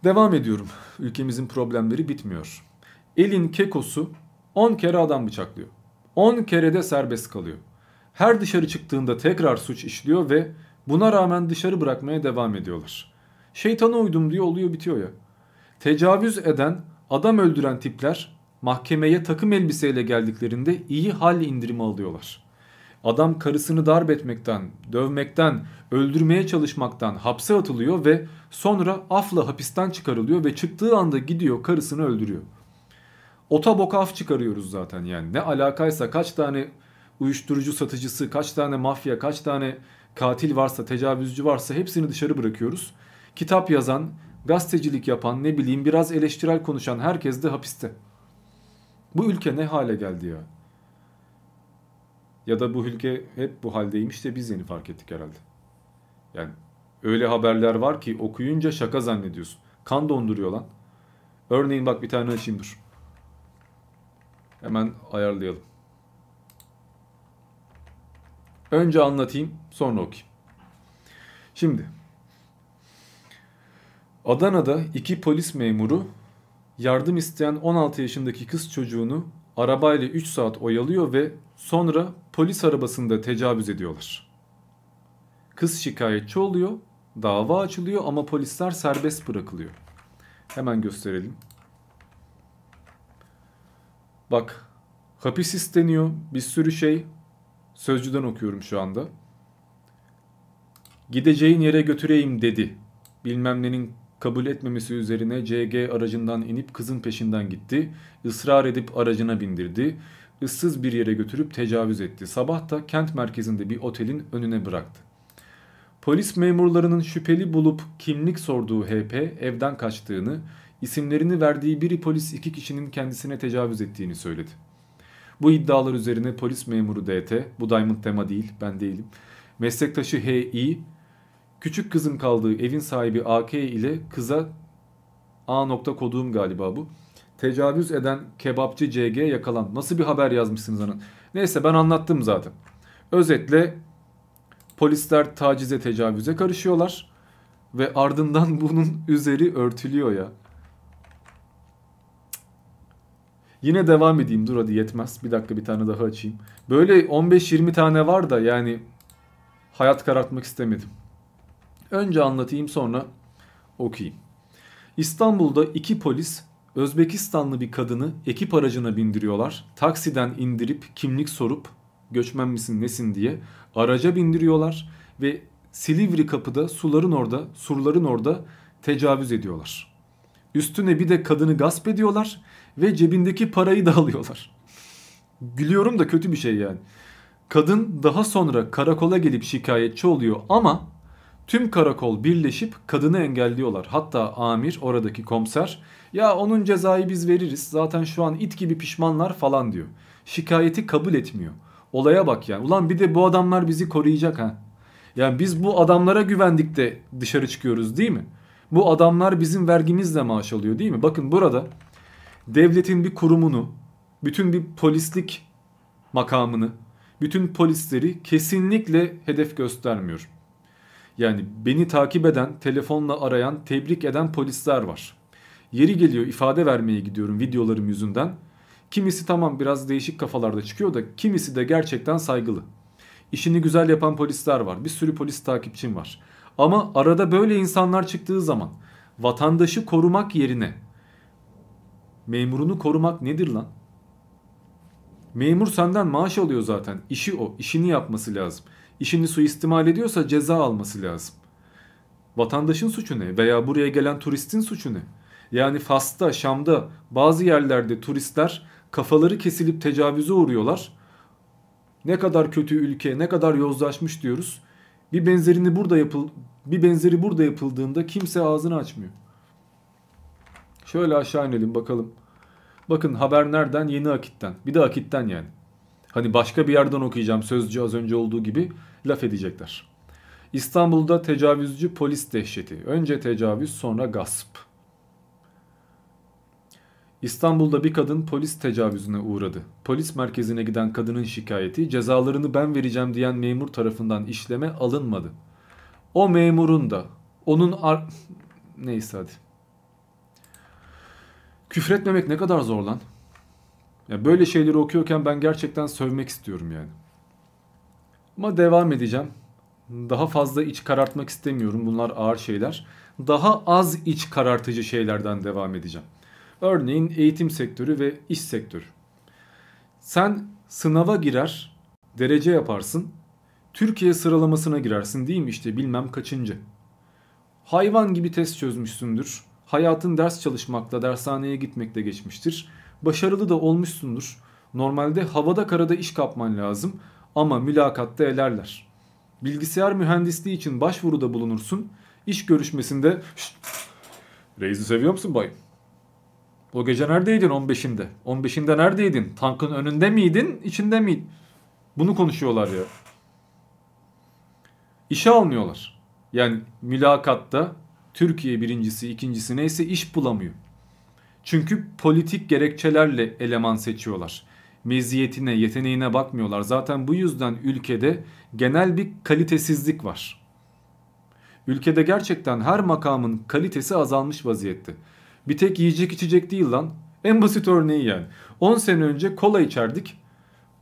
Devam ediyorum. Ülkemizin problemleri bitmiyor. Elin kekosu 10 kere adam bıçaklıyor. 10 kere de serbest kalıyor. Her dışarı çıktığında tekrar suç işliyor ve buna rağmen dışarı bırakmaya devam ediyorlar. Şeytana uydum diye oluyor bitiyor ya. Tecavüz eden, adam öldüren tipler mahkemeye takım elbiseyle geldiklerinde iyi hal indirimi alıyorlar. Adam karısını darp etmekten, dövmekten, öldürmeye çalışmaktan hapse atılıyor ve sonra afla hapisten çıkarılıyor ve çıktığı anda gidiyor karısını öldürüyor. Otoboka af çıkarıyoruz zaten yani. Ne alakaysa kaç tane uyuşturucu satıcısı, kaç tane mafya, kaç tane katil varsa, tecavüzcü varsa hepsini dışarı bırakıyoruz. Kitap yazan, gazetecilik yapan, ne bileyim biraz eleştirel konuşan herkes de hapiste. Bu ülke ne hale geldi ya? Ya da bu ülke hep bu haldeymiş de biz yeni fark ettik herhalde. Yani öyle haberler var ki okuyunca şaka zannediyorsun. Kan donduruyor lan. Örneğin bak bir tane açayım dur. Hemen ayarlayalım. Önce anlatayım sonra okuyayım. Şimdi Adana'da iki polis memuru yardım isteyen 16 yaşındaki kız çocuğunu arabayla 3 saat oyalıyor ve sonra polis arabasında tecavüz ediyorlar. Kız şikayetçi oluyor, dava açılıyor ama polisler serbest bırakılıyor. Hemen gösterelim. Bak hapis isteniyor bir sürü şey sözcüden okuyorum şu anda. Gideceğin yere götüreyim dedi. Bilmem nenin kabul etmemesi üzerine CG aracından inip kızın peşinden gitti. Israr edip aracına bindirdi. Issız bir yere götürüp tecavüz etti. Sabah da kent merkezinde bir otelin önüne bıraktı. Polis memurlarının şüpheli bulup kimlik sorduğu HP evden kaçtığını, isimlerini verdiği biri polis iki kişinin kendisine tecavüz ettiğini söyledi. Bu iddialar üzerine polis memuru DT, bu Diamond tema değil ben değilim, meslektaşı HI, küçük kızın kaldığı evin sahibi AK ile kıza A nokta koduğum galiba bu. Tecavüz eden kebapçı CG yakalan. Nasıl bir haber yazmışsınız anın? Neyse ben anlattım zaten. Özetle polisler tacize tecavüze karışıyorlar ve ardından bunun üzeri örtülüyor ya. Yine devam edeyim dur hadi yetmez. Bir dakika bir tane daha açayım. Böyle 15-20 tane var da yani hayat karartmak istemedim. Önce anlatayım sonra okuyayım. İstanbul'da iki polis Özbekistanlı bir kadını ekip aracına bindiriyorlar. Taksiden indirip kimlik sorup göçmen misin nesin diye araca bindiriyorlar ve Silivri kapıda suların orada surların orada tecavüz ediyorlar. Üstüne bir de kadını gasp ediyorlar ve cebindeki parayı da alıyorlar. Gülüyorum da kötü bir şey yani. Kadın daha sonra karakola gelip şikayetçi oluyor ama tüm karakol birleşip kadını engelliyorlar. Hatta amir oradaki komiser ya onun cezayı biz veririz zaten şu an it gibi pişmanlar falan diyor. Şikayeti kabul etmiyor. Olaya bak yani. Ulan bir de bu adamlar bizi koruyacak ha. Yani biz bu adamlara güvendik de dışarı çıkıyoruz değil mi? Bu adamlar bizim vergimizle maaş alıyor değil mi? Bakın burada devletin bir kurumunu, bütün bir polislik makamını, bütün polisleri kesinlikle hedef göstermiyor. Yani beni takip eden, telefonla arayan, tebrik eden polisler var. Yeri geliyor ifade vermeye gidiyorum videolarım yüzünden. Kimisi tamam biraz değişik kafalarda çıkıyor da kimisi de gerçekten saygılı. İşini güzel yapan polisler var. Bir sürü polis takipçim var. Ama arada böyle insanlar çıktığı zaman vatandaşı korumak yerine memurunu korumak nedir lan? Memur senden maaş alıyor zaten. İşi o. İşini yapması lazım. İşini suistimal ediyorsa ceza alması lazım. Vatandaşın suçu ne? Veya buraya gelen turistin suçu ne? Yani Fas'ta, Şam'da bazı yerlerde turistler kafaları kesilip tecavüze uğruyorlar. Ne kadar kötü ülke, ne kadar yozlaşmış diyoruz. Bir benzerini burada yapıl bir benzeri burada yapıldığında kimse ağzını açmıyor. Şöyle aşağı inelim bakalım. Bakın haber nereden? Yeni Akit'ten. Bir de Akit'ten yani. Hani başka bir yerden okuyacağım sözcü az önce olduğu gibi laf edecekler. İstanbul'da tecavüzcü polis dehşeti. Önce tecavüz sonra gasp. İstanbul'da bir kadın polis tecavüzüne uğradı. Polis merkezine giden kadının şikayeti cezalarını ben vereceğim diyen memur tarafından işleme alınmadı. O memurun da onun ar... Neyse hadi. Küfretmemek ne kadar zor lan. Ya böyle şeyleri okuyorken ben gerçekten sövmek istiyorum yani. Ama devam edeceğim. Daha fazla iç karartmak istemiyorum. Bunlar ağır şeyler. Daha az iç karartıcı şeylerden devam edeceğim. Örneğin eğitim sektörü ve iş sektörü. Sen sınava girer, derece yaparsın. Türkiye sıralamasına girersin değil mi işte bilmem kaçıncı. Hayvan gibi test çözmüşsündür. Hayatın ders çalışmakla, dershaneye gitmekle geçmiştir. Başarılı da olmuşsundur. Normalde havada karada iş kapman lazım ama mülakatta elerler. Bilgisayar mühendisliği için başvuruda bulunursun. İş görüşmesinde Reis'i seviyor musun bay? O gece neredeydin 15'inde? 15'inde neredeydin? Tankın önünde miydin, içinde miydin? Bunu konuşuyorlar ya. İşe almıyorlar. Yani mülakatta Türkiye birincisi, ikincisi neyse iş bulamıyor. Çünkü politik gerekçelerle eleman seçiyorlar. Meziyetine, yeteneğine bakmıyorlar. Zaten bu yüzden ülkede genel bir kalitesizlik var. Ülkede gerçekten her makamın kalitesi azalmış vaziyette. Bir tek yiyecek içecek değil lan. En basit örneği yani. 10 sene önce kola içerdik.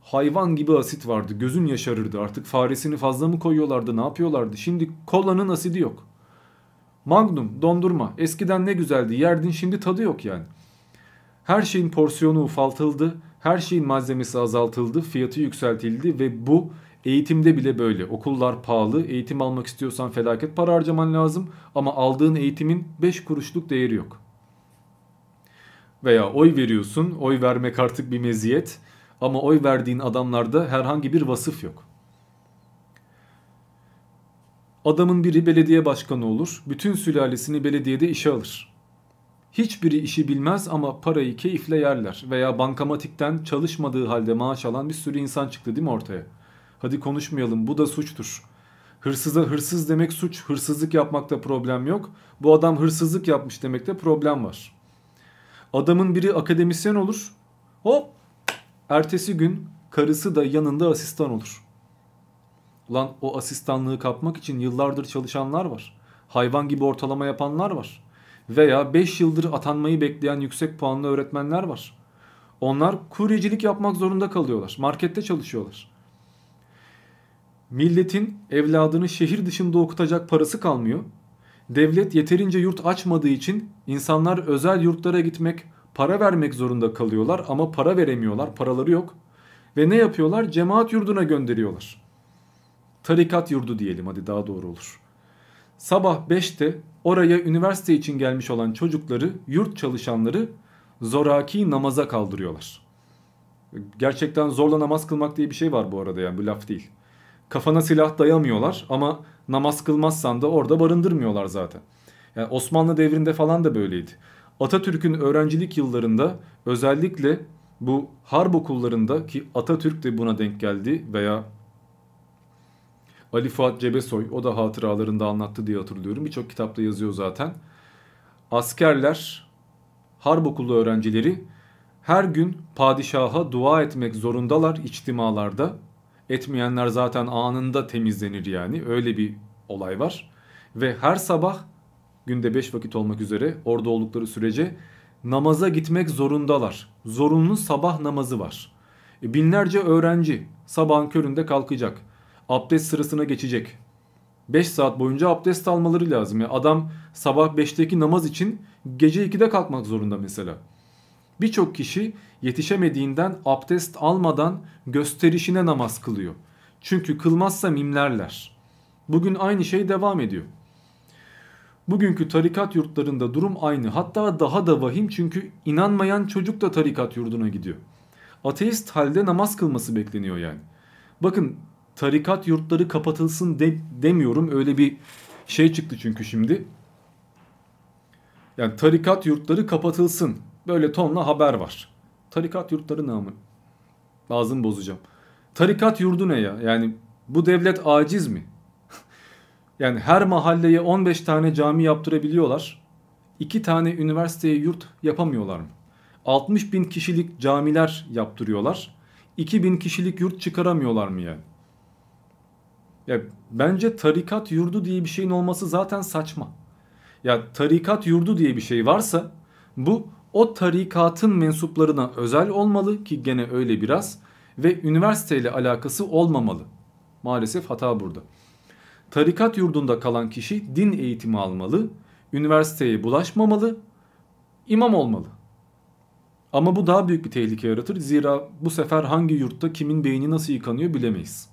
Hayvan gibi asit vardı. Gözün yaşarırdı. Artık faresini fazla mı koyuyorlardı ne yapıyorlardı. Şimdi kolanın asidi yok. Magnum, dondurma. Eskiden ne güzeldi. Yerdin şimdi tadı yok yani. Her şeyin porsiyonu ufaltıldı. Her şeyin malzemesi azaltıldı. Fiyatı yükseltildi ve bu eğitimde bile böyle. Okullar pahalı. Eğitim almak istiyorsan felaket para harcaman lazım. Ama aldığın eğitimin 5 kuruşluk değeri yok. Veya oy veriyorsun. Oy vermek artık bir meziyet. Ama oy verdiğin adamlarda herhangi bir vasıf yok. Adamın biri belediye başkanı olur. Bütün sülalesini belediyede işe alır. Hiçbiri işi bilmez ama parayı keyifle yerler. Veya bankamatikten çalışmadığı halde maaş alan bir sürü insan çıktı değil mi ortaya? Hadi konuşmayalım bu da suçtur. Hırsıza hırsız demek suç. Hırsızlık yapmakta problem yok. Bu adam hırsızlık yapmış demekte problem var. Adamın biri akademisyen olur. Hop ertesi gün karısı da yanında asistan olur. Ulan o asistanlığı kapmak için yıllardır çalışanlar var. Hayvan gibi ortalama yapanlar var. Veya 5 yıldır atanmayı bekleyen yüksek puanlı öğretmenler var. Onlar kuryecilik yapmak zorunda kalıyorlar. Markette çalışıyorlar. Milletin evladını şehir dışında okutacak parası kalmıyor. Devlet yeterince yurt açmadığı için insanlar özel yurtlara gitmek, para vermek zorunda kalıyorlar ama para veremiyorlar, paraları yok. Ve ne yapıyorlar? Cemaat yurduna gönderiyorlar. Tarikat yurdu diyelim hadi daha doğru olur. Sabah 5'te oraya üniversite için gelmiş olan çocukları, yurt çalışanları zoraki namaza kaldırıyorlar. Gerçekten zorla namaz kılmak diye bir şey var bu arada yani bu laf değil. Kafana silah dayamıyorlar ama namaz kılmazsan da orada barındırmıyorlar zaten. Yani Osmanlı devrinde falan da böyleydi. Atatürk'ün öğrencilik yıllarında özellikle bu harp okullarında ki Atatürk de buna denk geldi veya Ali Fuat Cebesoy o da hatıralarında anlattı diye hatırlıyorum. Birçok kitapta yazıyor zaten. Askerler, harp okulu öğrencileri her gün padişaha dua etmek zorundalar içtimalarda. Etmeyenler zaten anında temizlenir yani. Öyle bir olay var. Ve her sabah günde 5 vakit olmak üzere orada oldukları sürece namaza gitmek zorundalar. Zorunlu sabah namazı var. E, binlerce öğrenci sabahın köründe kalkacak. Abdest sırasına geçecek. 5 saat boyunca abdest almaları lazım. Yani adam sabah 5'teki namaz için gece 2'de kalkmak zorunda mesela. Birçok kişi yetişemediğinden abdest almadan gösterişine namaz kılıyor. Çünkü kılmazsa mimlerler. Bugün aynı şey devam ediyor. Bugünkü tarikat yurtlarında durum aynı. Hatta daha da vahim çünkü inanmayan çocuk da tarikat yurduna gidiyor. Ateist halde namaz kılması bekleniyor yani. Bakın tarikat yurtları kapatılsın de, demiyorum. Öyle bir şey çıktı çünkü şimdi. Yani tarikat yurtları kapatılsın. Böyle tonla haber var. Tarikat yurtları ne ama? Ağzımı bozacağım. Tarikat yurdu ne ya? Yani bu devlet aciz mi? yani her mahalleye 15 tane cami yaptırabiliyorlar. 2 tane üniversiteye yurt yapamıyorlar mı? 60 bin kişilik camiler yaptırıyorlar. 2 bin kişilik yurt çıkaramıyorlar mı yani? Ya bence tarikat yurdu diye bir şeyin olması zaten saçma. Ya tarikat yurdu diye bir şey varsa bu o tarikatın mensuplarına özel olmalı ki gene öyle biraz ve üniversiteyle alakası olmamalı. Maalesef hata burada. Tarikat yurdunda kalan kişi din eğitimi almalı, üniversiteye bulaşmamalı, imam olmalı. Ama bu daha büyük bir tehlike yaratır. Zira bu sefer hangi yurtta kimin beyni nasıl yıkanıyor bilemeyiz.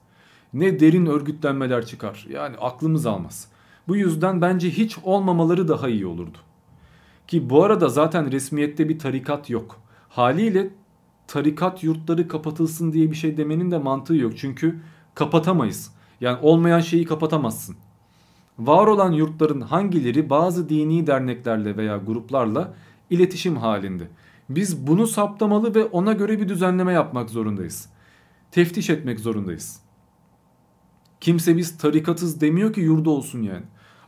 Ne derin örgütlenmeler çıkar. Yani aklımız almaz. Bu yüzden bence hiç olmamaları daha iyi olurdu. Ki bu arada zaten resmiyette bir tarikat yok. Haliyle tarikat yurtları kapatılsın diye bir şey demenin de mantığı yok. Çünkü kapatamayız. Yani olmayan şeyi kapatamazsın. Var olan yurtların hangileri bazı dini derneklerle veya gruplarla iletişim halinde. Biz bunu saptamalı ve ona göre bir düzenleme yapmak zorundayız. teftiş etmek zorundayız. Kimse biz tarikatız demiyor ki yurdu olsun yani.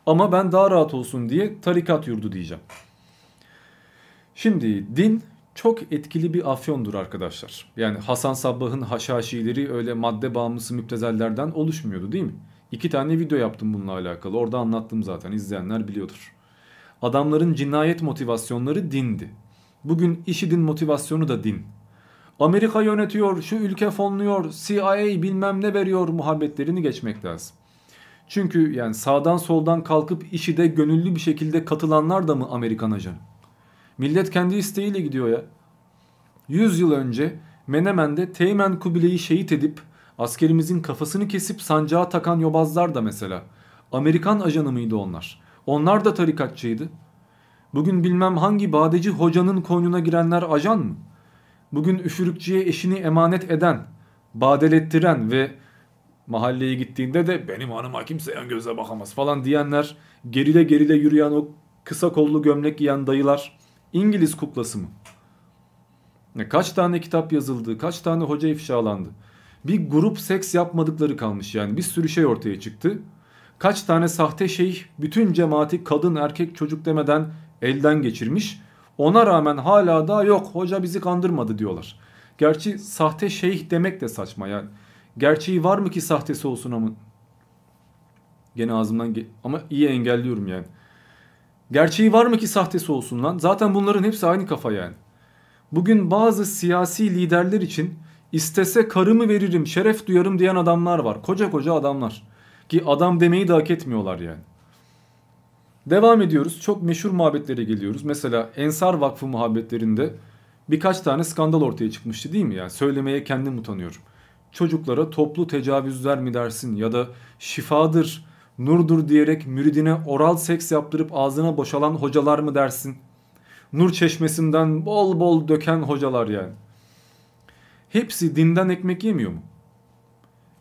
Ama ben daha rahat olsun diye tarikat yurdu diyeceğim. Şimdi din çok etkili bir afyondur arkadaşlar. Yani Hasan Sabbah'ın haşhaşileri öyle madde bağımlısı müptezellerden oluşmuyordu değil mi? İki tane video yaptım bununla alakalı. Orada anlattım zaten izleyenler biliyordur. Adamların cinayet motivasyonları dindi. Bugün IŞİD'in motivasyonu da din. Amerika yönetiyor, şu ülke fonluyor, CIA bilmem ne veriyor muhabbetlerini geçmek lazım. Çünkü yani sağdan soldan kalkıp IŞİD'e gönüllü bir şekilde katılanlar da mı Amerikan ajanı? Millet kendi isteğiyle gidiyor ya. 100 yıl önce Menemen'de Teğmen Kubile'yi şehit edip askerimizin kafasını kesip sancağa takan yobazlar da mesela. Amerikan ajanı mıydı onlar? Onlar da tarikatçıydı. Bugün bilmem hangi badeci hocanın koynuna girenler ajan mı? Bugün üfürükçüye eşini emanet eden, badelettiren ve mahalleye gittiğinde de benim hanıma kimse yan göze bakamaz falan diyenler, gerile gerile yürüyen o kısa kollu gömlek giyen dayılar İngiliz kuklası mı? Kaç tane kitap yazıldı, kaç tane hoca ifşalandı. Bir grup seks yapmadıkları kalmış yani bir sürü şey ortaya çıktı. Kaç tane sahte şeyh bütün cemaati kadın erkek çocuk demeden elden geçirmiş. Ona rağmen hala da yok hoca bizi kandırmadı diyorlar. Gerçi sahte şeyh demek de saçma yani. Gerçeği var mı ki sahtesi olsun ama. Gene ağzımdan ge ama iyi engelliyorum yani. Gerçeği var mı ki sahtesi olsun lan? Zaten bunların hepsi aynı kafa yani. Bugün bazı siyasi liderler için istese karımı veririm, şeref duyarım diyen adamlar var. Koca koca adamlar. Ki adam demeyi de hak etmiyorlar yani. Devam ediyoruz. Çok meşhur muhabbetlere geliyoruz. Mesela Ensar Vakfı muhabbetlerinde birkaç tane skandal ortaya çıkmıştı değil mi? Yani söylemeye kendim utanıyorum. Çocuklara toplu tecavüzler mi dersin ya da şifadır, nurdur diyerek müridine oral seks yaptırıp ağzına boşalan hocalar mı dersin? Nur çeşmesinden bol bol döken hocalar yani. Hepsi dinden ekmek yemiyor mu?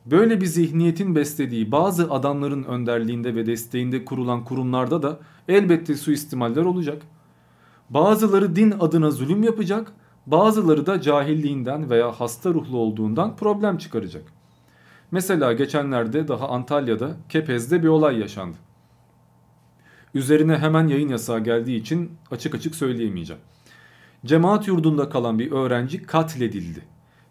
Böyle bir zihniyetin beslediği bazı adamların önderliğinde ve desteğinde kurulan kurumlarda da elbette suistimaller olacak. Bazıları din adına zulüm yapacak, bazıları da cahilliğinden veya hasta ruhlu olduğundan problem çıkaracak. Mesela geçenlerde daha Antalya'da Kepez'de bir olay yaşandı. Üzerine hemen yayın yasağı geldiği için açık açık söyleyemeyeceğim. Cemaat yurdunda kalan bir öğrenci katledildi.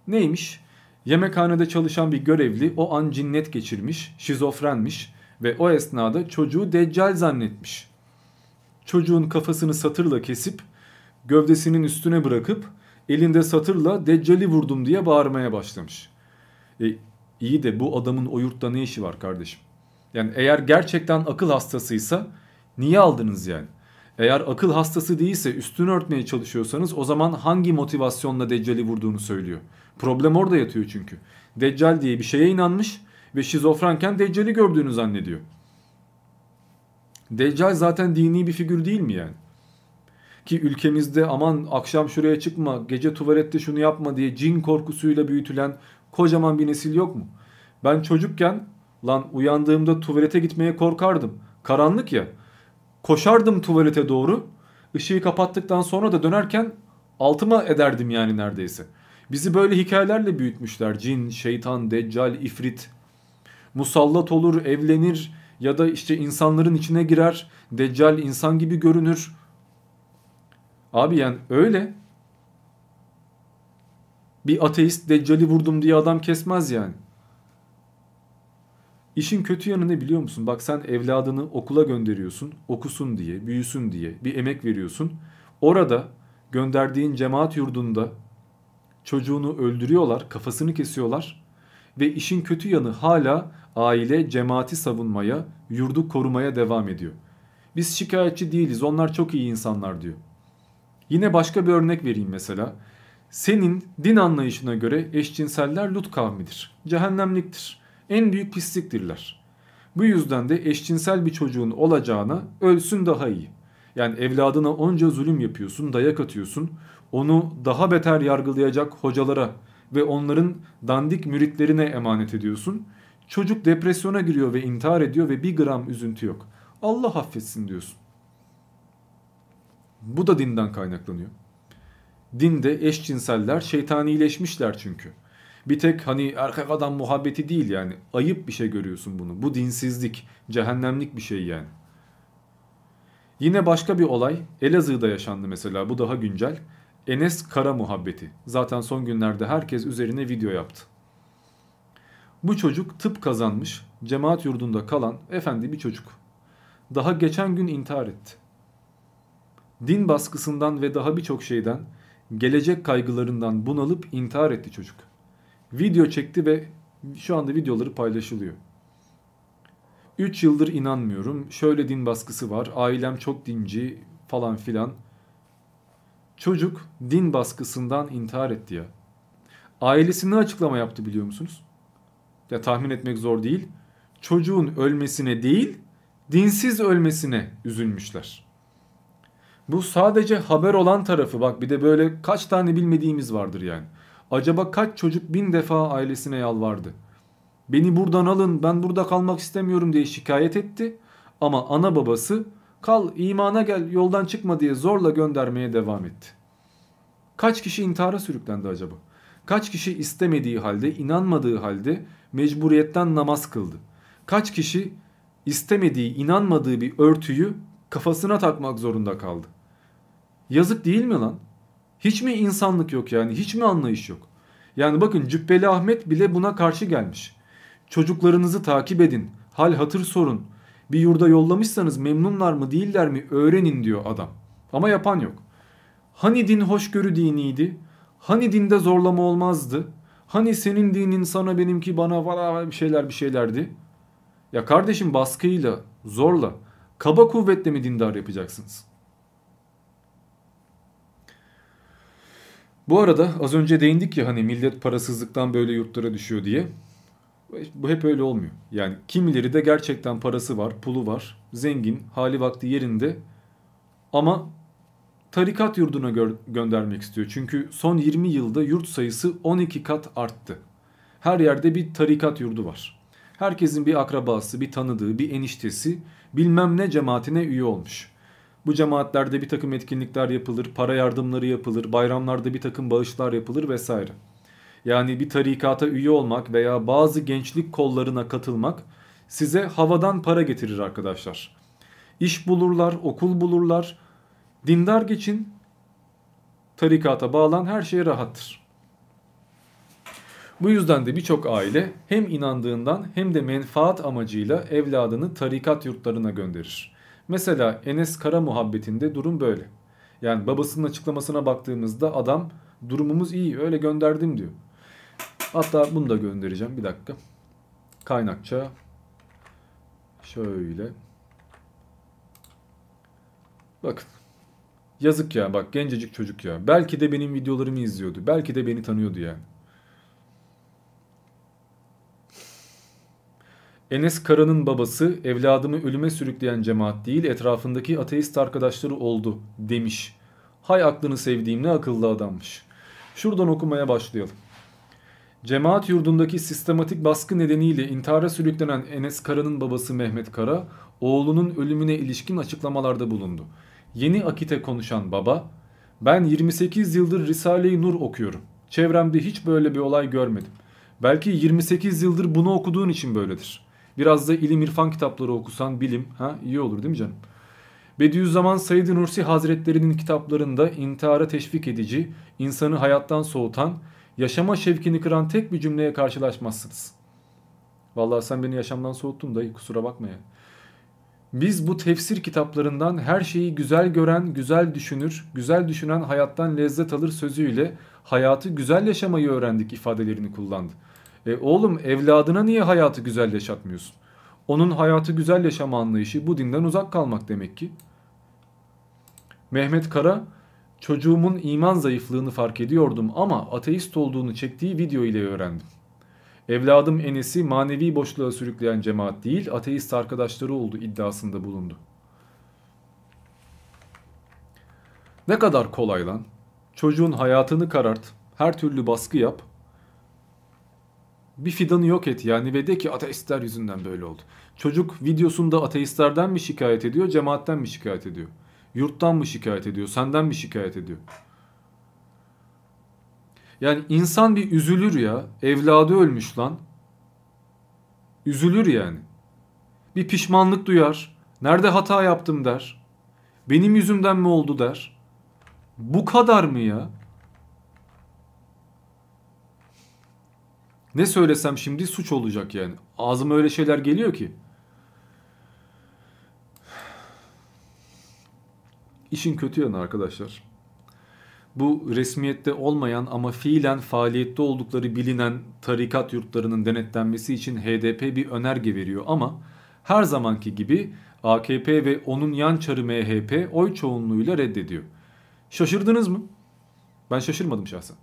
Neymiş? Yemekhanede çalışan bir görevli o an cinnet geçirmiş, şizofrenmiş ve o esnada çocuğu deccal zannetmiş. Çocuğun kafasını satırla kesip gövdesinin üstüne bırakıp elinde satırla deccali vurdum diye bağırmaya başlamış. E, iyi de bu adamın o yurtta ne işi var kardeşim? Yani eğer gerçekten akıl hastasıysa niye aldınız yani? Eğer akıl hastası değilse üstünü örtmeye çalışıyorsanız o zaman hangi motivasyonla Deccal'i vurduğunu söylüyor. Problem orada yatıyor çünkü. Deccal diye bir şeye inanmış ve şizofrenken Deccal'i gördüğünü zannediyor. Deccal zaten dini bir figür değil mi yani? Ki ülkemizde aman akşam şuraya çıkma, gece tuvalette şunu yapma diye cin korkusuyla büyütülen kocaman bir nesil yok mu? Ben çocukken lan uyandığımda tuvalete gitmeye korkardım. Karanlık ya. Koşardım tuvalete doğru. Işığı kapattıktan sonra da dönerken altıma ederdim yani neredeyse. Bizi böyle hikayelerle büyütmüşler. Cin, şeytan, deccal, ifrit. Musallat olur, evlenir ya da işte insanların içine girer. Deccal insan gibi görünür. Abi yani öyle. Bir ateist deccali vurdum diye adam kesmez yani. İşin kötü yanı ne biliyor musun? Bak sen evladını okula gönderiyorsun, okusun diye, büyüsün diye bir emek veriyorsun. Orada gönderdiğin cemaat yurdunda çocuğunu öldürüyorlar, kafasını kesiyorlar ve işin kötü yanı hala aile cemaati savunmaya, yurdu korumaya devam ediyor. Biz şikayetçi değiliz, onlar çok iyi insanlar diyor. Yine başka bir örnek vereyim mesela. Senin din anlayışına göre eşcinseller Lut kavmidir. Cehennemliktir en büyük pisliktirler. Bu yüzden de eşcinsel bir çocuğun olacağına ölsün daha iyi. Yani evladına onca zulüm yapıyorsun, dayak atıyorsun. Onu daha beter yargılayacak hocalara ve onların dandik müritlerine emanet ediyorsun. Çocuk depresyona giriyor ve intihar ediyor ve bir gram üzüntü yok. Allah affetsin diyorsun. Bu da dinden kaynaklanıyor. Dinde eşcinseller şeytanileşmişler çünkü. Bir tek hani erkek adam muhabbeti değil yani. Ayıp bir şey görüyorsun bunu. Bu dinsizlik, cehennemlik bir şey yani. Yine başka bir olay Elazığ'da yaşandı mesela. Bu daha güncel. Enes Kara muhabbeti. Zaten son günlerde herkes üzerine video yaptı. Bu çocuk tıp kazanmış, cemaat yurdunda kalan efendi bir çocuk. Daha geçen gün intihar etti. Din baskısından ve daha birçok şeyden, gelecek kaygılarından bunalıp intihar etti çocuk. Video çekti ve şu anda videoları paylaşılıyor. 3 yıldır inanmıyorum. Şöyle din baskısı var. Ailem çok dinci falan filan. Çocuk din baskısından intihar etti ya. Ailesi ne açıklama yaptı biliyor musunuz? Ya tahmin etmek zor değil. Çocuğun ölmesine değil, dinsiz ölmesine üzülmüşler. Bu sadece haber olan tarafı bak bir de böyle kaç tane bilmediğimiz vardır yani. Acaba kaç çocuk bin defa ailesine yalvardı. Beni buradan alın ben burada kalmak istemiyorum diye şikayet etti. Ama ana babası kal imana gel yoldan çıkma diye zorla göndermeye devam etti. Kaç kişi intihara sürüklendi acaba? Kaç kişi istemediği halde, inanmadığı halde mecburiyetten namaz kıldı? Kaç kişi istemediği, inanmadığı bir örtüyü kafasına takmak zorunda kaldı? Yazık değil mi lan? Hiç mi insanlık yok yani? Hiç mi anlayış yok? Yani bakın Cübbeli Ahmet bile buna karşı gelmiş. Çocuklarınızı takip edin. Hal hatır sorun. Bir yurda yollamışsanız memnunlar mı değiller mi öğrenin diyor adam. Ama yapan yok. Hani din hoşgörü diniydi? Hani dinde zorlama olmazdı? Hani senin dinin sana benimki bana falan bir şeyler bir şeylerdi? Ya kardeşim baskıyla, zorla, kaba kuvvetle mi dindar yapacaksınız? Bu arada az önce değindik ya hani millet parasızlıktan böyle yurtlara düşüyor diye. Bu hep öyle olmuyor. Yani kimileri de gerçekten parası var, pulu var, zengin, hali vakti yerinde ama tarikat yurduna gö- göndermek istiyor. Çünkü son 20 yılda yurt sayısı 12 kat arttı. Her yerde bir tarikat yurdu var. Herkesin bir akrabası, bir tanıdığı, bir eniştesi bilmem ne cemaatine üye olmuş. Bu cemaatlerde bir takım etkinlikler yapılır, para yardımları yapılır, bayramlarda bir takım bağışlar yapılır vesaire. Yani bir tarikata üye olmak veya bazı gençlik kollarına katılmak size havadan para getirir arkadaşlar. İş bulurlar, okul bulurlar. Dindar geçin, tarikata bağlan her şey rahattır. Bu yüzden de birçok aile hem inandığından hem de menfaat amacıyla evladını tarikat yurtlarına gönderir. Mesela Enes Kara muhabbetinde durum böyle. Yani babasının açıklamasına baktığımızda adam durumumuz iyi öyle gönderdim diyor. Hatta bunu da göndereceğim bir dakika. Kaynakça şöyle. Bakın. Yazık ya bak gencecik çocuk ya. Belki de benim videolarımı izliyordu. Belki de beni tanıyordu yani. Enes Kara'nın babası evladımı ölüme sürükleyen cemaat değil etrafındaki ateist arkadaşları oldu demiş. Hay aklını sevdiğim ne akıllı adammış. Şuradan okumaya başlayalım. Cemaat yurdundaki sistematik baskı nedeniyle intihara sürüklenen Enes Kara'nın babası Mehmet Kara, oğlunun ölümüne ilişkin açıklamalarda bulundu. Yeni Akit'e konuşan baba, ben 28 yıldır Risale-i Nur okuyorum. Çevremde hiç böyle bir olay görmedim. Belki 28 yıldır bunu okuduğun için böyledir. Biraz da ilim irfan kitapları okusan bilim ha iyi olur değil mi canım? Bediüzzaman Said Nursi Hazretlerinin kitaplarında intihara teşvik edici, insanı hayattan soğutan, yaşama şevkini kıran tek bir cümleye karşılaşmazsınız. Vallahi sen beni yaşamdan soğuttun dayı kusura bakma ya. Biz bu tefsir kitaplarından her şeyi güzel gören, güzel düşünür, güzel düşünen hayattan lezzet alır sözüyle hayatı güzel yaşamayı öğrendik ifadelerini kullandı. E oğlum evladına niye hayatı güzel yaşatmıyorsun? Onun hayatı güzel yaşama anlayışı bu dinden uzak kalmak demek ki. Mehmet Kara çocuğumun iman zayıflığını fark ediyordum ama ateist olduğunu çektiği video ile öğrendim. Evladım Enes'i manevi boşluğa sürükleyen cemaat değil ateist arkadaşları oldu iddiasında bulundu. Ne kadar kolay lan. Çocuğun hayatını karart, her türlü baskı yap. Bir fidanı yok et yani ve de ki ateistler yüzünden böyle oldu. Çocuk videosunda ateistlerden mi şikayet ediyor, cemaatten mi şikayet ediyor? Yurttan mı şikayet ediyor, senden mi şikayet ediyor? Yani insan bir üzülür ya. Evladı ölmüş lan. Üzülür yani. Bir pişmanlık duyar. Nerede hata yaptım der. Benim yüzümden mi oldu der. Bu kadar mı ya? Ne söylesem şimdi suç olacak yani. Ağzıma öyle şeyler geliyor ki. İşin kötü yanı arkadaşlar. Bu resmiyette olmayan ama fiilen faaliyette oldukları bilinen tarikat yurtlarının denetlenmesi için HDP bir önerge veriyor ama her zamanki gibi AKP ve onun yan çarı MHP oy çoğunluğuyla reddediyor. Şaşırdınız mı? Ben şaşırmadım şahsen.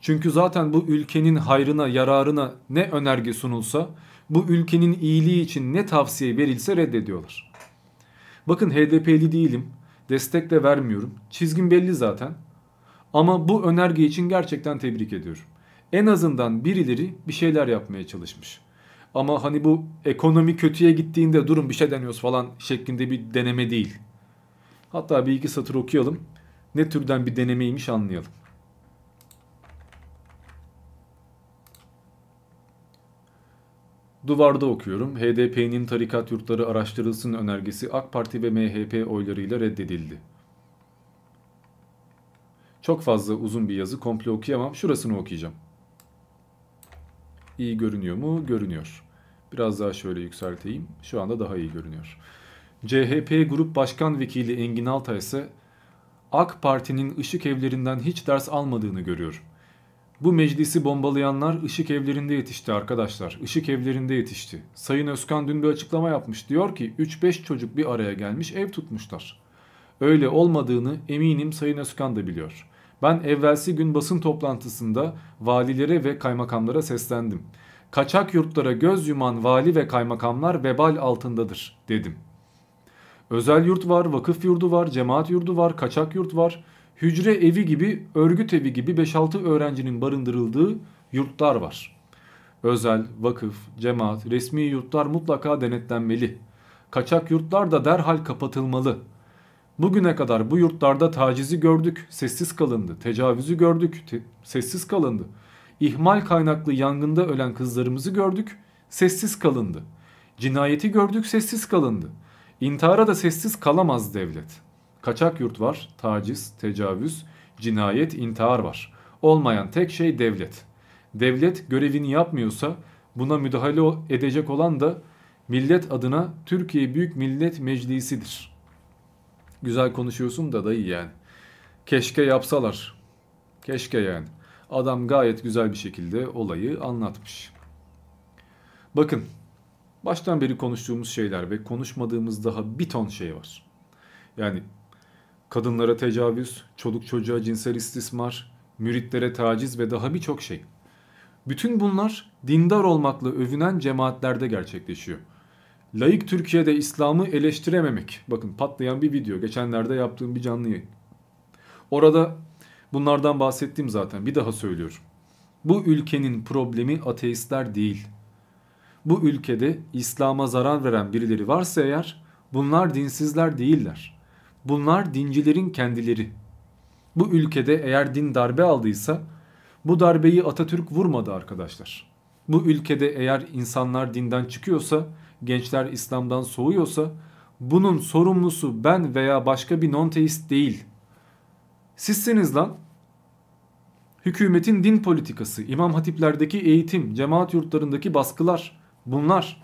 Çünkü zaten bu ülkenin hayrına, yararına ne önerge sunulsa, bu ülkenin iyiliği için ne tavsiye verilse reddediyorlar. Bakın HDP'li değilim, destek de vermiyorum. Çizgim belli zaten. Ama bu önerge için gerçekten tebrik ediyorum. En azından birileri bir şeyler yapmaya çalışmış. Ama hani bu ekonomi kötüye gittiğinde durum bir şey deniyoruz falan şeklinde bir deneme değil. Hatta bir iki satır okuyalım. Ne türden bir denemeymiş anlayalım. Duvarda okuyorum. HDP'nin tarikat yurtları araştırılsın önergesi AK Parti ve MHP oylarıyla reddedildi. Çok fazla uzun bir yazı komple okuyamam. Şurasını okuyacağım. İyi görünüyor mu? Görünüyor. Biraz daha şöyle yükselteyim. Şu anda daha iyi görünüyor. CHP Grup Başkan Vekili Engin Altay ise AK Parti'nin ışık evlerinden hiç ders almadığını görüyor. Bu meclisi bombalayanlar ışık evlerinde yetişti arkadaşlar. Işık evlerinde yetişti. Sayın Özkan dün bir açıklama yapmış. Diyor ki 3-5 çocuk bir araya gelmiş ev tutmuşlar. Öyle olmadığını eminim Sayın Özkan da biliyor. Ben evvelsi gün basın toplantısında valilere ve kaymakamlara seslendim. Kaçak yurtlara göz yuman vali ve kaymakamlar vebal altındadır dedim. Özel yurt var, vakıf yurdu var, cemaat yurdu var, kaçak yurt var. Hücre evi gibi, örgüt evi gibi 5-6 öğrencinin barındırıldığı yurtlar var. Özel, vakıf, cemaat, resmi yurtlar mutlaka denetlenmeli. Kaçak yurtlar da derhal kapatılmalı. Bugüne kadar bu yurtlarda tacizi gördük, sessiz kalındı. Tecavüzü gördük, te sessiz kalındı. İhmal kaynaklı yangında ölen kızlarımızı gördük, sessiz kalındı. Cinayeti gördük, sessiz kalındı. İntihara da sessiz kalamaz devlet. Kaçak yurt var, taciz, tecavüz, cinayet, intihar var. Olmayan tek şey devlet. Devlet görevini yapmıyorsa buna müdahale edecek olan da millet adına Türkiye Büyük Millet Meclisi'dir. Güzel konuşuyorsun da dayı yani. Keşke yapsalar. Keşke yani. Adam gayet güzel bir şekilde olayı anlatmış. Bakın baştan beri konuştuğumuz şeyler ve konuşmadığımız daha bir ton şey var. Yani kadınlara tecavüz, çoluk çocuğa cinsel istismar, müritlere taciz ve daha birçok şey. Bütün bunlar dindar olmakla övünen cemaatlerde gerçekleşiyor. Laik Türkiye'de İslam'ı eleştirememek. Bakın patlayan bir video. Geçenlerde yaptığım bir canlı yayın. Orada bunlardan bahsettim zaten. Bir daha söylüyorum. Bu ülkenin problemi ateistler değil. Bu ülkede İslam'a zarar veren birileri varsa eğer bunlar dinsizler değiller. Bunlar dincilerin kendileri. Bu ülkede eğer din darbe aldıysa bu darbeyi Atatürk vurmadı arkadaşlar. Bu ülkede eğer insanlar dinden çıkıyorsa gençler İslam'dan soğuyorsa bunun sorumlusu ben veya başka bir non-teist değil. Sizsiniz lan. Hükümetin din politikası, imam hatiplerdeki eğitim, cemaat yurtlarındaki baskılar bunlar.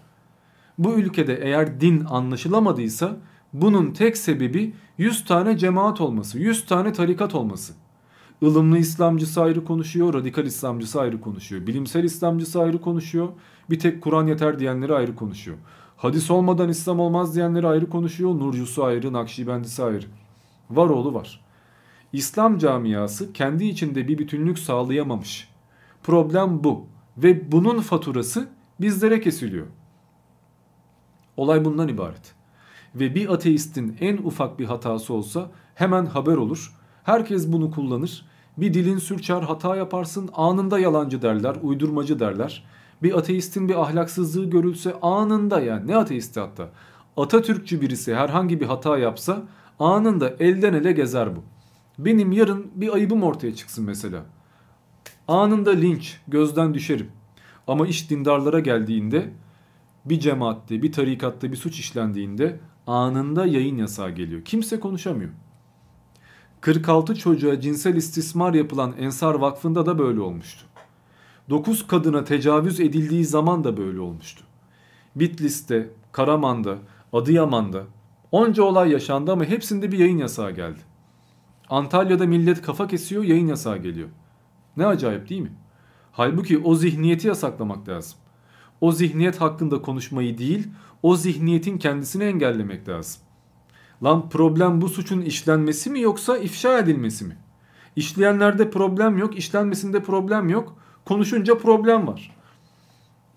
Bu ülkede eğer din anlaşılamadıysa bunun tek sebebi 100 tane cemaat olması, 100 tane tarikat olması. Ilımlı İslamcısı ayrı konuşuyor, radikal İslamcısı ayrı konuşuyor. Bilimsel İslamcısı ayrı konuşuyor. Bir tek Kur'an yeter diyenleri ayrı konuşuyor. Hadis olmadan İslam olmaz diyenleri ayrı konuşuyor. Nurcusu ayrı, Nakşibendisi ayrı. Var oğlu var. İslam camiası kendi içinde bir bütünlük sağlayamamış. Problem bu. Ve bunun faturası bizlere kesiliyor. Olay bundan ibaret. Ve bir ateistin en ufak bir hatası olsa hemen haber olur Herkes bunu kullanır. Bir dilin sürçer hata yaparsın anında yalancı derler, uydurmacı derler. Bir ateistin bir ahlaksızlığı görülse anında yani ne ateisti hatta. Atatürkçü birisi herhangi bir hata yapsa anında elden ele gezer bu. Benim yarın bir ayıbım ortaya çıksın mesela. Anında linç, gözden düşerim. Ama iş dindarlara geldiğinde bir cemaatte, bir tarikatta bir suç işlendiğinde anında yayın yasağı geliyor. Kimse konuşamıyor. 46 çocuğa cinsel istismar yapılan Ensar Vakfı'nda da böyle olmuştu. 9 kadına tecavüz edildiği zaman da böyle olmuştu. Bitlis'te, Karaman'da, Adıyaman'da onca olay yaşandı ama hepsinde bir yayın yasağı geldi. Antalya'da millet kafa kesiyor, yayın yasağı geliyor. Ne acayip değil mi? Halbuki o zihniyeti yasaklamak lazım. O zihniyet hakkında konuşmayı değil, o zihniyetin kendisini engellemek lazım. Lan problem bu suçun işlenmesi mi yoksa ifşa edilmesi mi? İşleyenlerde problem yok, işlenmesinde problem yok. Konuşunca problem var.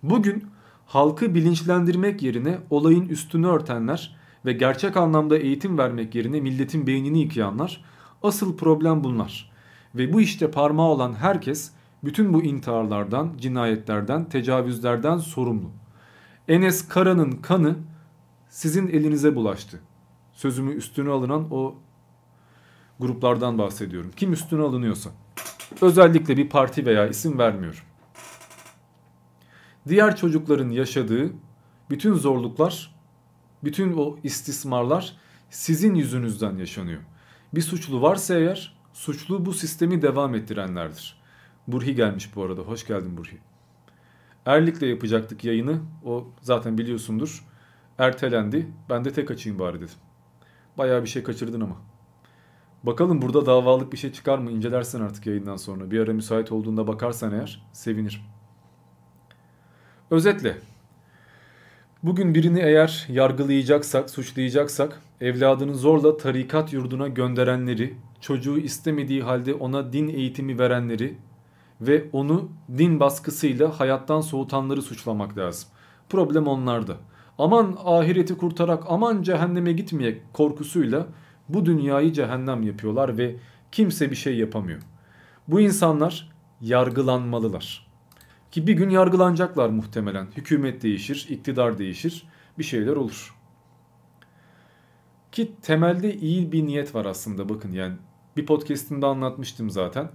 Bugün halkı bilinçlendirmek yerine olayın üstünü örtenler ve gerçek anlamda eğitim vermek yerine milletin beynini yıkayanlar asıl problem bunlar. Ve bu işte parmağı olan herkes bütün bu intiharlardan, cinayetlerden, tecavüzlerden sorumlu. Enes Kara'nın kanı sizin elinize bulaştı. Sözümü üstüne alınan o gruplardan bahsediyorum. Kim üstüne alınıyorsa. Özellikle bir parti veya isim vermiyorum. Diğer çocukların yaşadığı bütün zorluklar, bütün o istismarlar sizin yüzünüzden yaşanıyor. Bir suçlu varsa eğer suçlu bu sistemi devam ettirenlerdir. Burhi gelmiş bu arada. Hoş geldin Burhi. Erlik'le yapacaktık yayını. O zaten biliyorsundur. Ertelendi. Ben de tek açayım bari dedim. Bayağı bir şey kaçırdın ama. Bakalım burada davalık bir şey çıkar mı incelersen artık yayından sonra. Bir ara müsait olduğunda bakarsan eğer sevinirim. Özetle. Bugün birini eğer yargılayacaksak, suçlayacaksak evladını zorla tarikat yurduna gönderenleri, çocuğu istemediği halde ona din eğitimi verenleri ve onu din baskısıyla hayattan soğutanları suçlamak lazım. Problem onlarda. Aman ahireti kurtarak aman cehenneme gitmeyek korkusuyla bu dünyayı cehennem yapıyorlar ve kimse bir şey yapamıyor. Bu insanlar yargılanmalılar. Ki bir gün yargılanacaklar muhtemelen. Hükümet değişir, iktidar değişir, bir şeyler olur. Ki temelde iyi bir niyet var aslında bakın yani bir podcast'imde anlatmıştım zaten.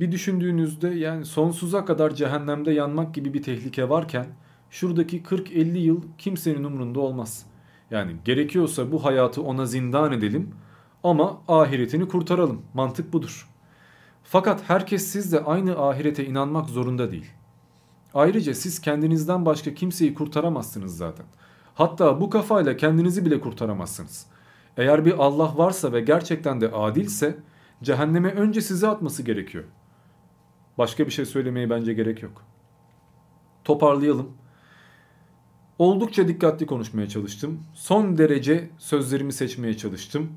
Bir düşündüğünüzde yani sonsuza kadar cehennemde yanmak gibi bir tehlike varken şuradaki 40-50 yıl kimsenin umrunda olmaz. Yani gerekiyorsa bu hayatı ona zindan edelim ama ahiretini kurtaralım. Mantık budur. Fakat herkes siz de aynı ahirete inanmak zorunda değil. Ayrıca siz kendinizden başka kimseyi kurtaramazsınız zaten. Hatta bu kafayla kendinizi bile kurtaramazsınız. Eğer bir Allah varsa ve gerçekten de adilse cehenneme önce sizi atması gerekiyor. Başka bir şey söylemeye bence gerek yok. Toparlayalım. Oldukça dikkatli konuşmaya çalıştım. Son derece sözlerimi seçmeye çalıştım.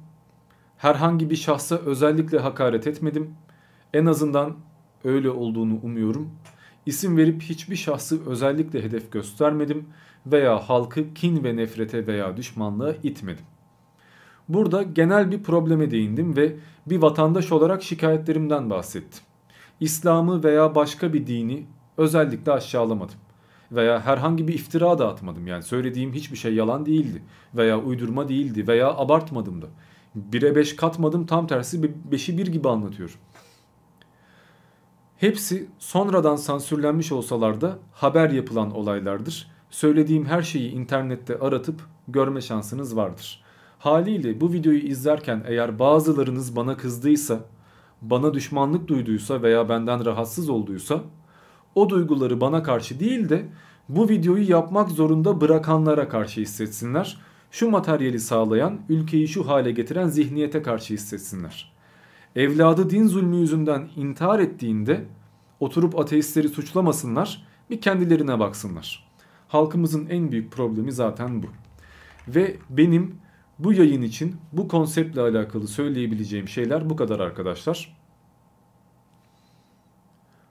Herhangi bir şahsa özellikle hakaret etmedim. En azından öyle olduğunu umuyorum. İsim verip hiçbir şahsı özellikle hedef göstermedim veya halkı kin ve nefrete veya düşmanlığa itmedim. Burada genel bir probleme değindim ve bir vatandaş olarak şikayetlerimden bahsettim. İslam'ı veya başka bir dini özellikle aşağılamadım. Veya herhangi bir iftira da atmadım. Yani söylediğim hiçbir şey yalan değildi. Veya uydurma değildi. Veya abartmadım da. 1'e 5 katmadım tam tersi 5'i 1 gibi anlatıyorum. Hepsi sonradan sansürlenmiş olsalar da haber yapılan olaylardır. Söylediğim her şeyi internette aratıp görme şansınız vardır. Haliyle bu videoyu izlerken eğer bazılarınız bana kızdıysa, bana düşmanlık duyduysa veya benden rahatsız olduysa o duyguları bana karşı değil de bu videoyu yapmak zorunda bırakanlara karşı hissetsinler. Şu materyali sağlayan, ülkeyi şu hale getiren zihniyete karşı hissetsinler. Evladı din zulmü yüzünden intihar ettiğinde oturup ateistleri suçlamasınlar, bir kendilerine baksınlar. Halkımızın en büyük problemi zaten bu. Ve benim bu yayın için bu konseptle alakalı söyleyebileceğim şeyler bu kadar arkadaşlar.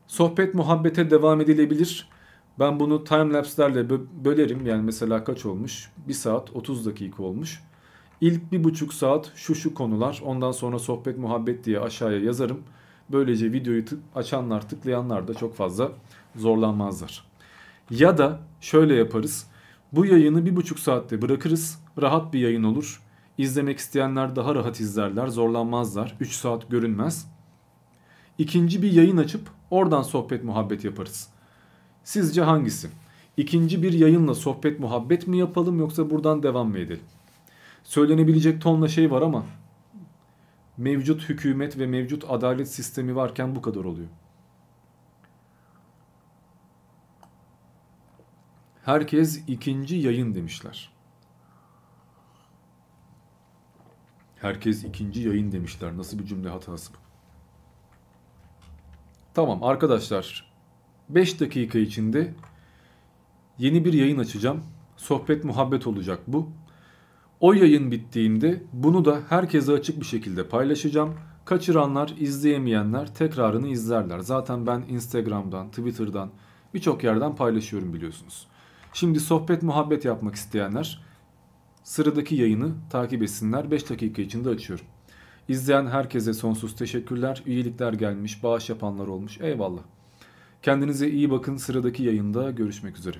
Sohbet muhabbete devam edilebilir. Ben bunu timelapse'lerle bö bölerim. Yani mesela kaç olmuş? 1 saat 30 dakika olmuş. İlk bir buçuk saat şu şu konular. Ondan sonra sohbet muhabbet diye aşağıya yazarım. Böylece videoyu açanlar tıklayanlar da çok fazla zorlanmazlar. Ya da şöyle yaparız. Bu yayını bir buçuk saatte bırakırız. Rahat bir yayın olur. İzlemek isteyenler daha rahat izlerler. Zorlanmazlar. 3 saat görünmez. ikinci bir yayın açıp oradan sohbet muhabbet yaparız. Sizce hangisi? İkinci bir yayınla sohbet muhabbet mi yapalım yoksa buradan devam mı edelim? Söylenebilecek tonla şey var ama mevcut hükümet ve mevcut adalet sistemi varken bu kadar oluyor. Herkes ikinci yayın demişler. Herkes ikinci yayın demişler. Nasıl bir cümle hatası bu? Tamam arkadaşlar. 5 dakika içinde yeni bir yayın açacağım. Sohbet muhabbet olacak bu. O yayın bittiğinde bunu da herkese açık bir şekilde paylaşacağım. Kaçıranlar, izleyemeyenler tekrarını izlerler. Zaten ben Instagram'dan, Twitter'dan birçok yerden paylaşıyorum biliyorsunuz. Şimdi sohbet muhabbet yapmak isteyenler sıradaki yayını takip etsinler. 5 dakika içinde açıyorum. İzleyen herkese sonsuz teşekkürler. Üyelikler gelmiş, bağış yapanlar olmuş. Eyvallah. Kendinize iyi bakın. Sıradaki yayında görüşmek üzere.